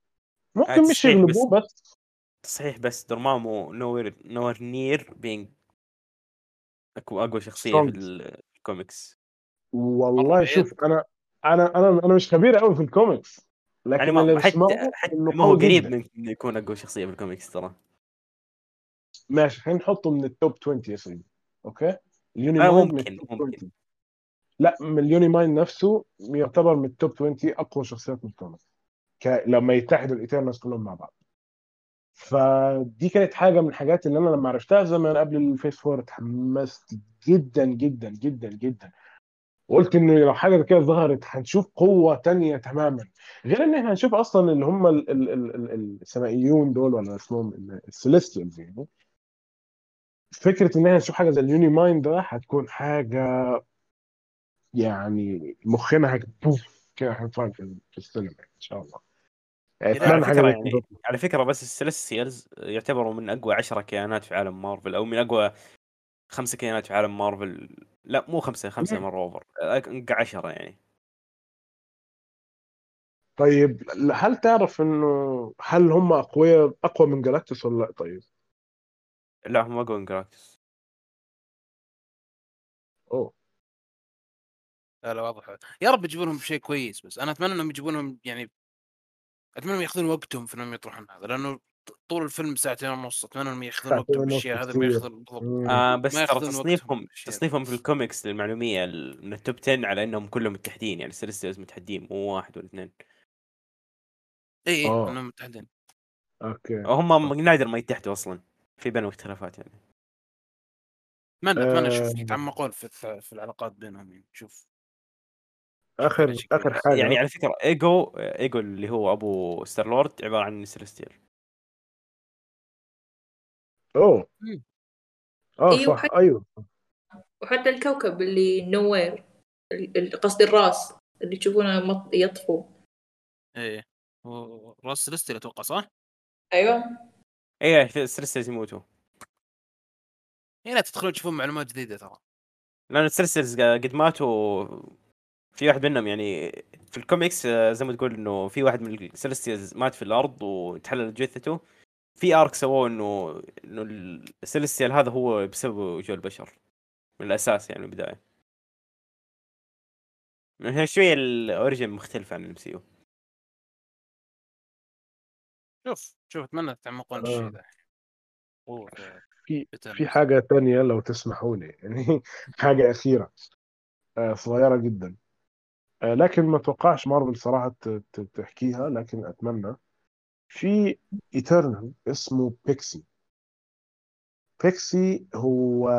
ممكن آه، مش يغلبوه بس. تصحيح بس Dormammu nowhere nowhere near being أقوى شخصية في الكوميكس. والله. شوف أنا أنا أنا أنا مش خبير قوي في الكوميكس. لكن يعني ما حتى إنه ما هو قريب من إنه يكون أقوى شخصية في الكوميكس ترى. ماشي خلينا نحطه من ال top 20 يا سيدي أوكي؟ ال Uni آه، Mind من ممكن- ممكن. 20 لا من ال Uni-Mind نفسه يعتبر من ال top 20 أقوى شخصيات من الكوميكس ك... لما يتحدوا ال Eternals كلهم مع بعض. فدي كانت حاجة من الحاجات اللي أنا لما عرفتها زمان قبل ال Phase Four اتحمست جدا جدا جدا جدا. وقلت إنه لو حاجة كده ظهرت هنشوف قوة تانية تماما. غير إن إحنا هنشوف أصلا اللي هم ال- ال- ال- ال- السمائيون دول ولا اسمهم ال Celestials يعني. فكرة إن إحنا نشوف حاجة زي ال Uni-Mind ده هتكون حاجة يعني مخنا هيبوف كده هنفهم في في السينما إن شاء الله. يعني على فكرة زي يعني على فكرة بس ال Celestials يعتبروا من أقوى عشرة كيانات في عالم مارفل أو من أقوى خمسة كيانات في عالم مارفل لا مو خمسة خمسة مم. مرة over أقوى عشرة يعني. طيب هل تعرف إنه هل هم اقوياء أقوى من Galactus ولا لأ؟ طيب؟ لا هم أقوى من Galactus أوه. لا لا واضح. يا رب يجيبون لهم شيء كويس بس. أنا أتمنى إنهم يجيبون لهم يعني أتمنى إنهم يأخذون وقتهم في إنهم يطرحون هذا لأنه طول الفيلم ساعتين ونص أتمنى إنهم يأخذون ساعتين وقتهم ونص بالاشياء هذه ما. يأخذون بالضبط. آه بس ترى تصنيفهم. تصنيفهم في الكوميكس للمعلومية ال- من ال top 10 على إنهم كلهم متحدين يعني السلسلة متحدين مو واحد ولا اثنين إي إي آه. انهم متحدين أوكي هم نادر ما يتحدوا أصلا في بينهم اختلافات يعني أتمنى أتمنى أشوف آه. يتعمقون في في العلاقات بينهم يعني شوف اخر آخر. حاجة يعني على فكرة Ego Ego اللي هو أبو Star-Lord عبارة عن Celestial أوه. مم. آه أيوة، صح. حتى- أيوه. وحتى الكوكب اللي Knowhere ال- ال- قصدي الراس اللي تشوفونه يطفو. إيه. هو راس Celestial أتوقع صح؟ أيوه. إيه في ال Celestials يموتوا هنا تدخلون تشوفون معلومات جديدة ترى. لأن ال Celestials قد ماتوا في واحد منهم يعني في الكوميكس زي ما تقول إنه في واحد من ال Celestials مات في الأرض وتحلل جثته. في arc سووه إنه إنه ال Celestial هذا هو بسبب وجود البشر. من الأساس يعني من البداية. هي شوية ال origin مختلف عن ال MCU شوف شوف أتمنى تتعمقون في الشيء آه. ذا أوه، في. في حاجة تانية لو تسمحوا لي يعني حاجة أخيرة. آه، صغيرة جدا. آه، لكن ما توقعش مارفل صراحة ت- ت- تحكيها لكن أتمنى. في Eternal اسمه Pixie Pixie هو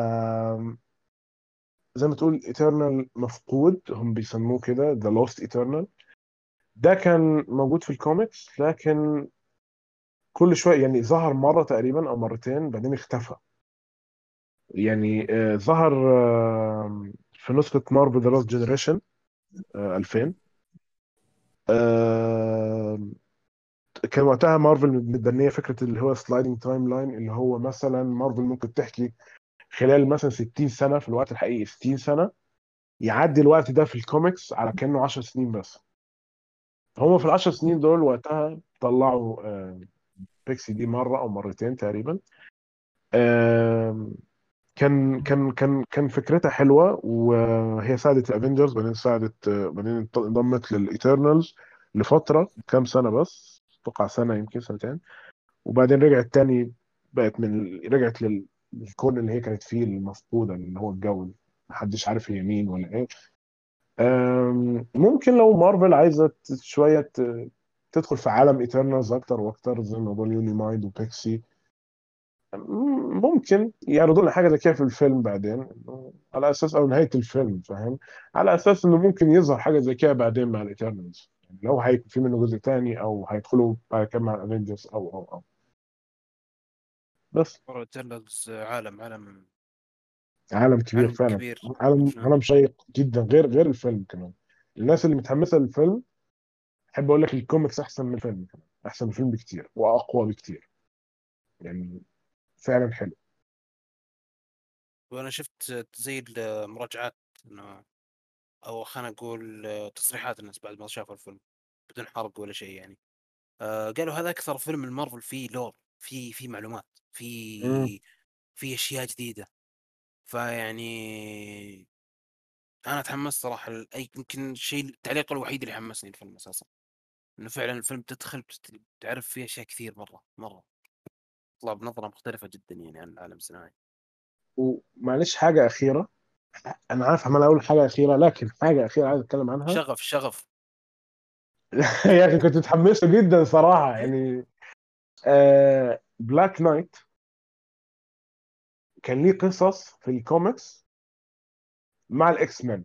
زي ما تقول Eternal مفقود هم بيسموه كده the Lost Eternal ده كان موجود في الكوميكس لكن كل شوية يعني ظهر مرة تقريبا أو مرتين بعدين اختفى. يعني آه، ظهر آه، في نسخة Marvel The Lost Generation 2000 آه، كان وقتها مارفل متبنية فكرة اللي هو sliding timeline اللي هو مثلا مارفل ممكن تحكي خلال مثلا 60 سنة في الوقت الحقيقي 60 سنة يعدي الوقت ده في الكوميكس على كأنه 10 سنين بس. هم في ال 10 سنين دول وقتها طلعوا آه، Pixie دي مرة أو مرتين تقريبا. كان كان كان كان فكرتها حلوة وهي ساعدت ال Avengers بعدين ساعدت بعدين انضمت لل Eternals لفترة كام سنة بس. أتوقع سنة يمكن سنتين. وبعدين رجعت تاني بقت من رجعت لل- للكون اللي هي كانت فيه المفقودة اللي هو الجو. محدش عارف هي مين ولا إيه. ممكن لو مارفل عايزة شوية تدخل في عالم Eternals أكتر وأكتر زي بقول Uni-Mind و Pixie. ممكن يعرضوا لنا حاجة زي كده في الفيلم بعدين. على أساس أو نهاية الفيلم فاهم؟ على أساس إنه ممكن يظهر حاجة زي كده بعدين مع ال Eternals يعني لو هيكون في منه جزء تاني أو هيدخلوا بعد كده مع ال Avengers أو أو أو. بس. Eternals عالم عالم عالم كبير عالم فعلا. كبير. عالم. عالم شيق جدا غير غير الفيلم كمان. الناس اللي متحمسة للفيلم أحب أقول لك الكوميكس أحسن من الفيلم كمان. أحسن من الفيلم بكتير وأقوى بكتير. يعني فعلا حلو. وأنا شفت زي المراجعات إنه أو خلينا نقول تصريحات الناس بعد ما شافوا الفيلم بدون حرق ولا شيء يعني. آه قالوا هذا أكثر فيلم المارفل فيه لور فيه فيه معلومات مم. فيه فيه أشياء جديدة. فيعني أنا تحمست صراحة أي يمكن الشيء التعليق الوحيد اللي حمسني الفيلم أساسا. إنه فعلا الفيلم تدخل بت- تعرف فيه أشياء كثير مرة مرة. تطلع بنظرة مختلفة جدا يعني عن العالم الصناعي ومعلش حاجة أخيرة. أنا عارف عمال أقول حاجة أخيرة لكن حاجة أخيرة عايز أتكلم عنها. شغف شغف. يا أخي كنت متحمس جدا صراحة يعني آه Black Knight كان ليه قصص في الكوميكس مع ال X-Men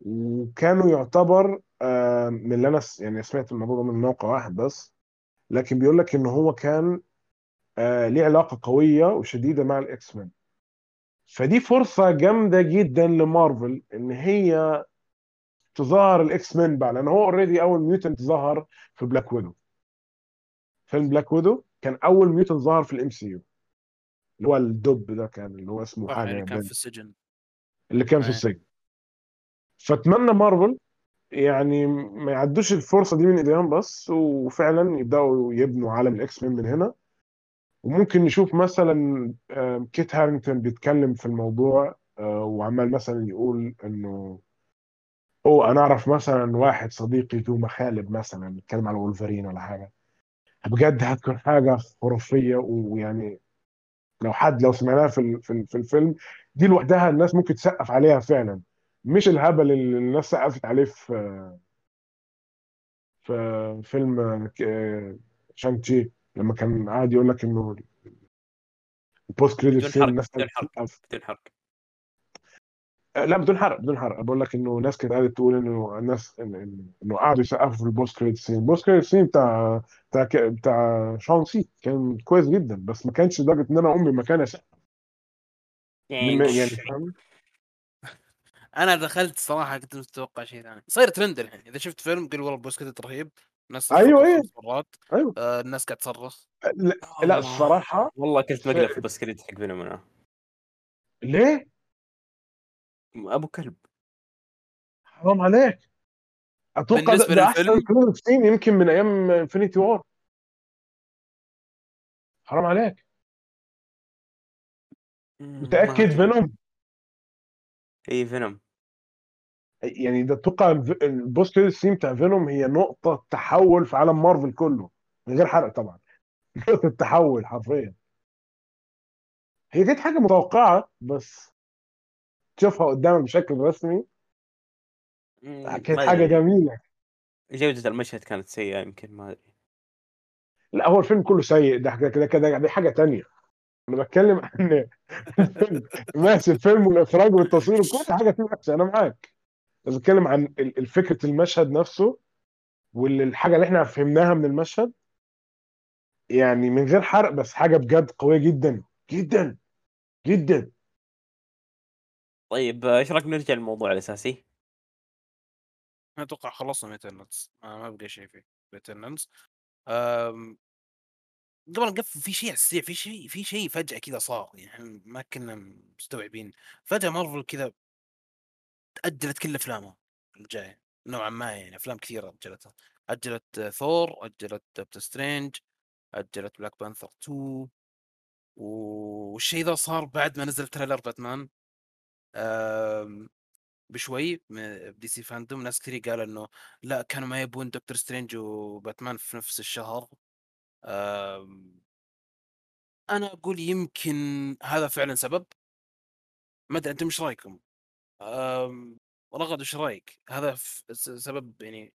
وكانوا يعتبر آه من اللي أنا س- يعني سمعت الموضوع ده من موقع واحد بس لكن بيقول لك إن هو كان آه ليه علاقة قوية وشديدة مع ال X-Men فدي فرصة جامدة جدا لمارفل إن هي تظهر ال X-Men بقى لأن هو already أول mutant ظهر في Black Widow فيلم Black Widow كان أول mutant ظهر في ال MCU اللي هو الدب ده كان اللي هو اسمه صح حاجة اللي كان في السجن. اللي كان في أي. السجن. فأتمنى مارفل يعني ما يعدوش الفرصة دي من إيديهم بس وفعلا يبدأوا يبنوا عالم ال X-Men من هنا. وممكن نشوف مثلا Kit Harington بيتكلم في الموضوع آه، وعمال مثلا يقول إنه أوه أنا أعرف مثلا واحد صديقي ذو مخالب مثلا بيتكلم على وولفرين ولا حاجة. بجد هتكون حاجة خرافية ويعني لو حد لو سمعناها في في ال- في الفيلم دي لوحدها الناس ممكن تسقف عليها فعلا. مش الهبل اللي الناس سقفت عليه في في فيلم آه، Shang-Chi لما كان قاعد يقول لك إنه ال post credit scene الناس بدون حرق بدون حرق. آه، لا بدون حرق بدون حرق. بقول لك إنه ناس كانت قاعدة تقول إنه الناس إنه قعدوا يسقفوا في ال post credit scene ال post credit scene بتاع بتاع بتاع Shang-Chi كان كويس جدا بس ما كانش لدرجة إن أنا أقوم مكاني أسقف. يعني فاهم؟ أنا دخلت صراحة كنت متوقع شيء ثاني. صاير ترند الحين. إذا شفت فيلم قل والله بوس كريدت رهيب. تفرق أيوة. خمس مرات. أيوه. آه الناس قاعد تصرخ لا, لا الله. الصراحة والله كنت مقلب في بسكريت حق فينوم أنا. ليه؟ أبو كلب. حرام عليك. أتوقع ده أحسن للفيلم؟ سين يمكن من أيام انفنتي وور حرام عليك. متأكد Venom؟ اي Venom. يعني ده أتوقع ال post credit scene بتاع Venom هي نقطة تحول في عالم مارفل كله. من غير حرق طبعا. نقطة تحول حرفيا. هي كانت حاجة متوقعة بس تشوفها قدامك بشكل رسمي. كانت حاجة جميلة. جودة المشهد كانت سيئة يمكن ما أدري. لا هو الفيلم كله سيء. ده كده كده دي حاجة تانية. أنا بتكلم عن ماشي الفيلم والإخراج والتصوير وكل حاجة فيه وحشة. أنا معاك. بتكلم عن فكرة المشهد نفسه والحاجة اللي إحنا فهمناها من المشهد. يعني من غير حرق بس حاجة بجد قوية جدا جدا جدا. طيب إيش رأيك نرجع للموضوع الأساسي؟ أنا أتوقع خلصنا Eternals ما, ما بقى شيء فيه Eternals قبل نقفل في شيء على السريع في شيء في شيء فجأة كذا صار يعني ما كنا مستوعبين. فجأة مارفل كذا أجلت كل أفلامها الجاية نوعا ما يعني أفلام كثيرة أجلتها. أجلت آه، ثور أجلت Doctor Strange أجلت Black Panther 2 والشيء ذا صار بعد ما نزل trailer Batman بشوي ب DC FanDome. ناس كثير قالوا إنه لا كانوا ما يبون Doctor Strange و Batman في نفس الشهر. أنا أقول يمكن هذا فعلا سبب. ما أدري أنتم إيش رأيكم؟ رغد إيش رأيك؟ هذا سبب يعني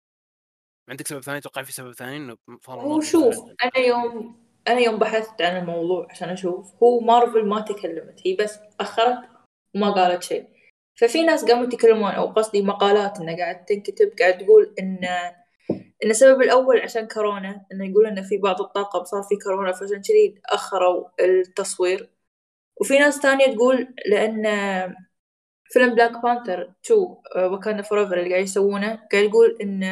عندك سبب ثاني توقع في سبب ثاني إنه هو شوف أنا يوم أنا يوم بحثت عن الموضوع عشان أشوف هو مارفل ما تكلمت هي بس أخرت وما قالت شيء. ففي ناس قاموا يتكلمون أو قصدي مقالات انها قاعد تنكتب قاعد تقول إن إن السبب الأول عشان كورونا إنه يقول ان في بعض الطاقم صار في كورونا فعشان كذي أخروا التصوير. وفي ناس ثانية تقول لأن فيلم Black Panther 2 Wakanda Forever اللي قاعد يسوونه قاعد يقول إن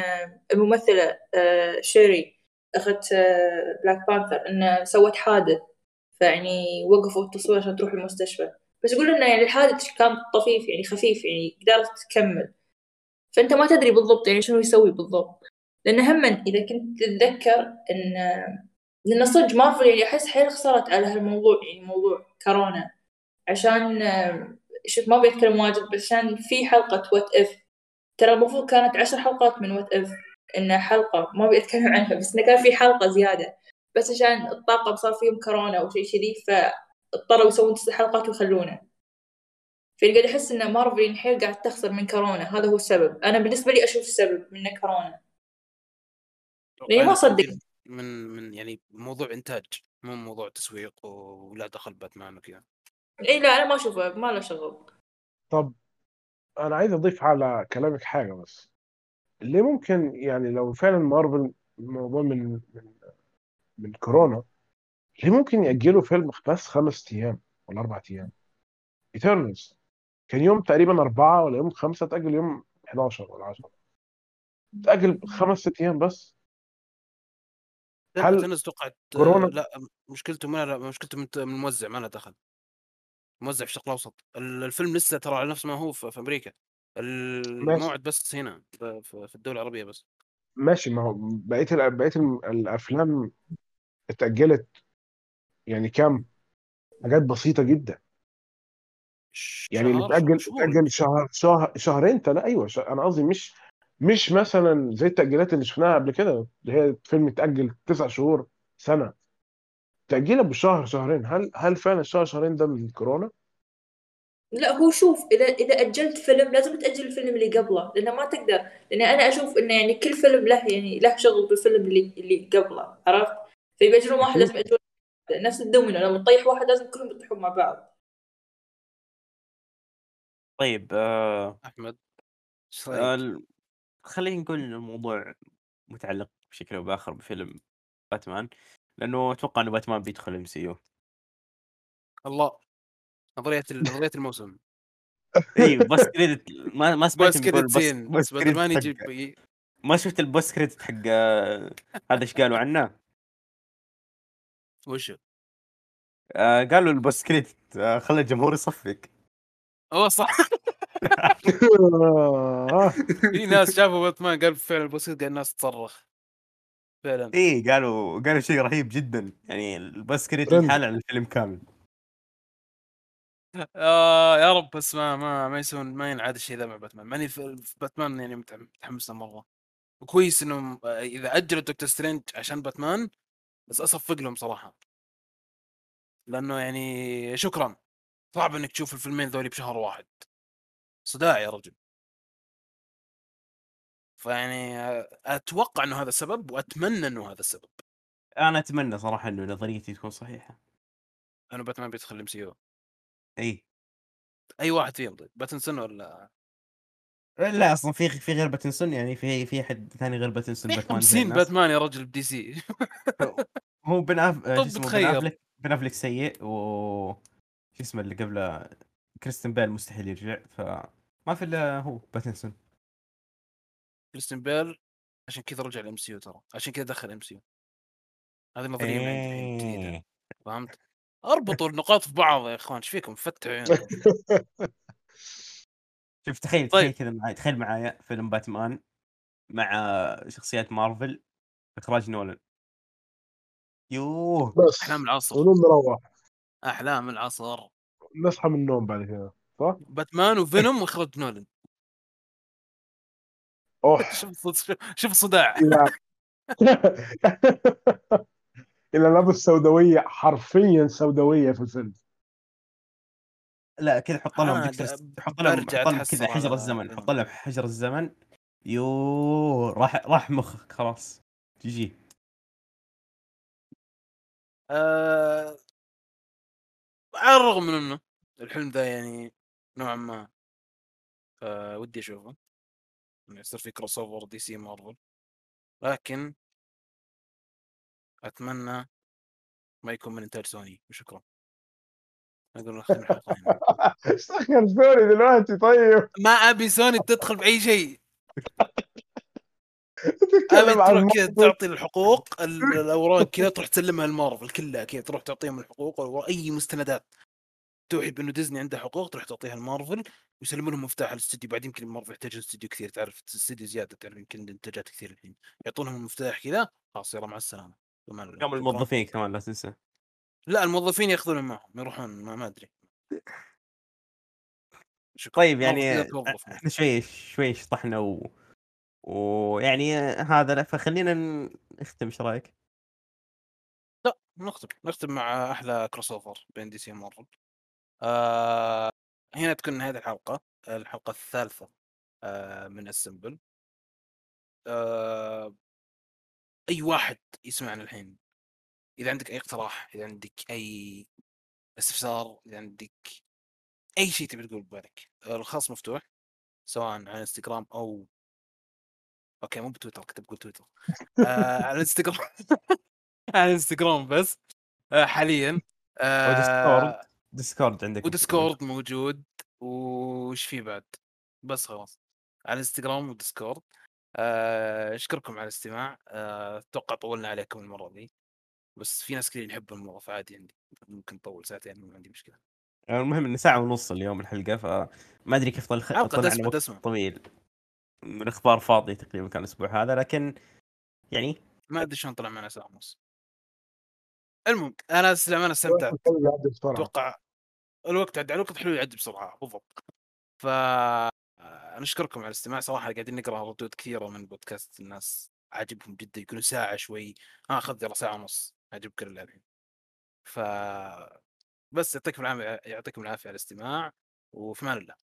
آه، Shuri أخت آه، Black Panther انه سوت حادث فيعني وقفوا التصوير عشان تروح المستشفى. بس يقول إنه يعني الحادث كان طفيف يعني خفيف يعني قدرت تكمل. فأنت ما تدري بالضبط يعني شنو يسوي بالضبط. لأن هم إذا كنت تتذكر إن لأن صدق مارفل يعني أحس حيل خسرت على هالموضوع يعني موضوع كورونا. عشان آه، شوف ما بيتكلم واجد بس عشان في حلقة What If ترى المفروض كانت عشر حلقات من What If انها حلقة ما بيتكلم عنها بس انه كان في حلقة زيادة. بس عشان الطاقم صار فيهم كورونا أو شيء كذي فاضطروا يسوون تسع حلقات ويخلونه. فقاعد أحس إن مارفل يعني حيل قاعد تخسر من كورونا هذا هو السبب. أنا بالنسبة لي أشوف السبب منه كورونا. لاني ما أنا اصدق تأثير من من يعني موضوع إنتاج مو موضوع تسويق ولا دخل باتمان وكذا. اي لا أنا ما أشوفه ما له شغل. طب أنا عايز أضيف على كلامك حاجة بس. ليه ممكن يعني لو فعلا مارفل الموضوع من من من كورونا ليه ممكن يأجلوا فيلم بس خمس أيام ولا أربع أيام. Eternals كان يوم تقريبا أربعة ولا يوم خمسة تأجل يوم 11 ولا 10 تأجل خمس ست أيام بس. هل توقعت كورونا؟ لا مشكلته ما مشكلته من من الموزع ما له دخل. موزع في الشرق الأوسط. ال- الفيلم لسه ترى على نفس ما هو في أمريكا. الموعد بس هنا في الدول العربية بس. ماشي ما هو بقية ال- بقية الم- الأفلام اتأجلت يعني كام؟ حاجات بسيطة جدا. يعني اللي شهر شهور. اتأجل شهر شهر شهرين تلا أيوه ش... أنا قصدي مش مش مثلا زي التأجيلات اللي شفناها قبل كده اللي هي فيلم اتأجل تسع شهور سنة. تأجيلها بشهر شهرين. هل هل فعلا الشهر شهرين ده من كورونا؟ لا هو شوف إذا إذا أجلت فيلم لازم تأجل الفيلم اللي قبله لأنه ما تقدر. لأن أنا أشوف إنه يعني كل فيلم له يعني له شغل بالفيلم اللي اللي قبله عرفت؟ فاذا يأجلون واحد لازم يأجلون نفس الدومينو لما تطيح واحد لازم كلهم يطيحون مع بعض. طيب آه أحمد آه خلينا نقول ان الموضوع متعلق بشكل أو بآخر بفيلم باتمان. لأنه أتوقع إنه باتمان بيدخل MCU. الله. نظرية نظرية الموسم. أيوه بس كريدت ما ما سمعت بس بيقول كريدتين بس بدل ما كريدت يجيب ما شفت البوست كريدت حق آه، هذا إيش قالوا عنه؟ وشو؟ آه، قالوا البوست كريدت آه، خلى الجمهور يصفق. هو صح. في ناس شافوا باتمان قال فعلا البوسيط قال الناس تصرخ. فعلا. اي قالوا قالوا شيء رهيب جدا. يعني credit trend. لحاله على الفيلم كامل. آه يا رب بس ما ما ما يسوون ما ينعاد الشيء ذا مع باتمان. ماني في باتمان يعني متح- متحمس له مرة. وكويس إنهم آه، إذا أجلوا Doctor Strange عشان باتمان بس أصفق لهم صراحة. لأنه يعني شكرا. صعب إنك تشوف الفيلمين ذولي بشهر واحد. صداع يا رجل. فيعني آه، أتوقع إنه هذا السبب وأتمنى إنه هذا السبب أنا أتمنى صراحة إنه نظريتي تكون صحيحة. انه باتمان بيدخل ال MCU إي. أي واحد فيهم طيب Pattinson ولا؟ لا أصلا في في غير Pattinson يعني في في احد ثاني غير Pattinson Batman زي 50 الناس. باتمان يا رجل ب DC. هو Ben Aff... Ben. Affleck Ben Affleck سيء و شو اسمه اللي قبله Christian Bale مستحيل يرجع فما في إلا هو Pattinson. Christian Bale عشان كذا رجع ال MCU ترى عشان كذا دخل ال MCU. هذه نظرية الحين جديده إيه. فهمت؟ أربطوا النقاط في بعض يا إخوان إيش فيكم؟ فتحوا عيونكم. شوف تخيل طيب. تخيل كذا معي تخيل معايا فيلم باتمان مع شخصيات مارفل إخراج Nolan. يوه. بس أحلام العصر. ونوم نروح أحلام العصر. نصحى من النوم بعد كذا صح؟ باتمان وفينوم وإخراج نولن شوف شوف صداع إلى إلى لابس سوداوية حرفيا سوداوية في الفيلم. لا كذا حط لهم حط لهم حط لهم كذا حجر الزمن. حط لهم حجر الزمن. يوه راح راح مخك خلاص. جي جي. آه... على الرغم من إنه الحلم ذا يعني نوعا ما آه ودي أشوفه. إنه يصير في crossover DC Marvel لكن أتمنى ما يكون من انتاج سوني وشكرا نقدر نختم الحلقة هنا. sorry دلوقتي طيب. ما أبي سوني تدخل بأي شيء. أبي كذا. تعطي الحقوق ال- الأوراق كذا تروح تسلمها لمارفل كلها كذا تروح تعطيهم الحقوق أي مستندات. توحي بانه ديزني عنده حقوق تروح تعطيها لمارفل ويسلموا لهم مفتاح الاستوديو. بعدين يمكن مارفل يحتاجون استوديو كثير. تعرف استوديو زيادة تعرف يمكن انتاجات كثير الحين. يعطونهم المفتاح كذا خلاص يلا مع السلامة. كم. الموظفين كمان لا تنسى. لا الموظفين يأخذونهم معهم يروحون ما, ما أدري. طيب يعني. إحنا شوي شوي شطحنا و... ويعني هذا لا، فخلينا نختم إيش رأيك؟ لا نختم. نختم مع أحلى crossover بين DC و Marvel. آه هنا تكون نهايه الحلقة الحلقة الثالثة آه من Assemble آه أي واحد يسمعنا الحين إذا عندك أي اقتراح إذا عندك أي استفسار إذا عندك أي شيء تبي تقول ببالك الخاص مفتوح سواء على انستغرام أو أوكي مو بتويتر كنت بقول تويتر آه على الإنستغرام على الإنستغرام بس آه حاليا آه. Discord عندك و Discord موجود وش في بعد؟ بس خلاص. على الإنستغرام و Discord. آه، أشكركم على الاستماع. آه، أتوقع طولنا عليكم المرة دي. بس في ناس كثير يحبوا الموضوع فعادي عندي ممكن نطول ساعتين ما عندي مشكلة. المهم إنه ساعة ونص اليوم الحلقة فما أدري كيف طل... حلقة طلعنا دسمة وقت دسمة. طويل. من إخبار فاضيه تقريبا كان الأسبوع هذا لكن يعني ما أدري شلون طلع معنا ساعة ونص. المهم أنا للامانه استمتعت. أتوقع الوقت عدى الوقت حلو يعدي بسرعة بالضبط. ف آه، نشكركم على الاستماع صراحة قاعدين نقرأ ردود كثيرة من بودكاست الناس عاجبهم جدا يكونوا ساعة شوي آه خذ يلا ساعة ونص عجبك الحين ف بس يعطيكم العافية يعطيكم العافية على الاستماع وفي أمان الله.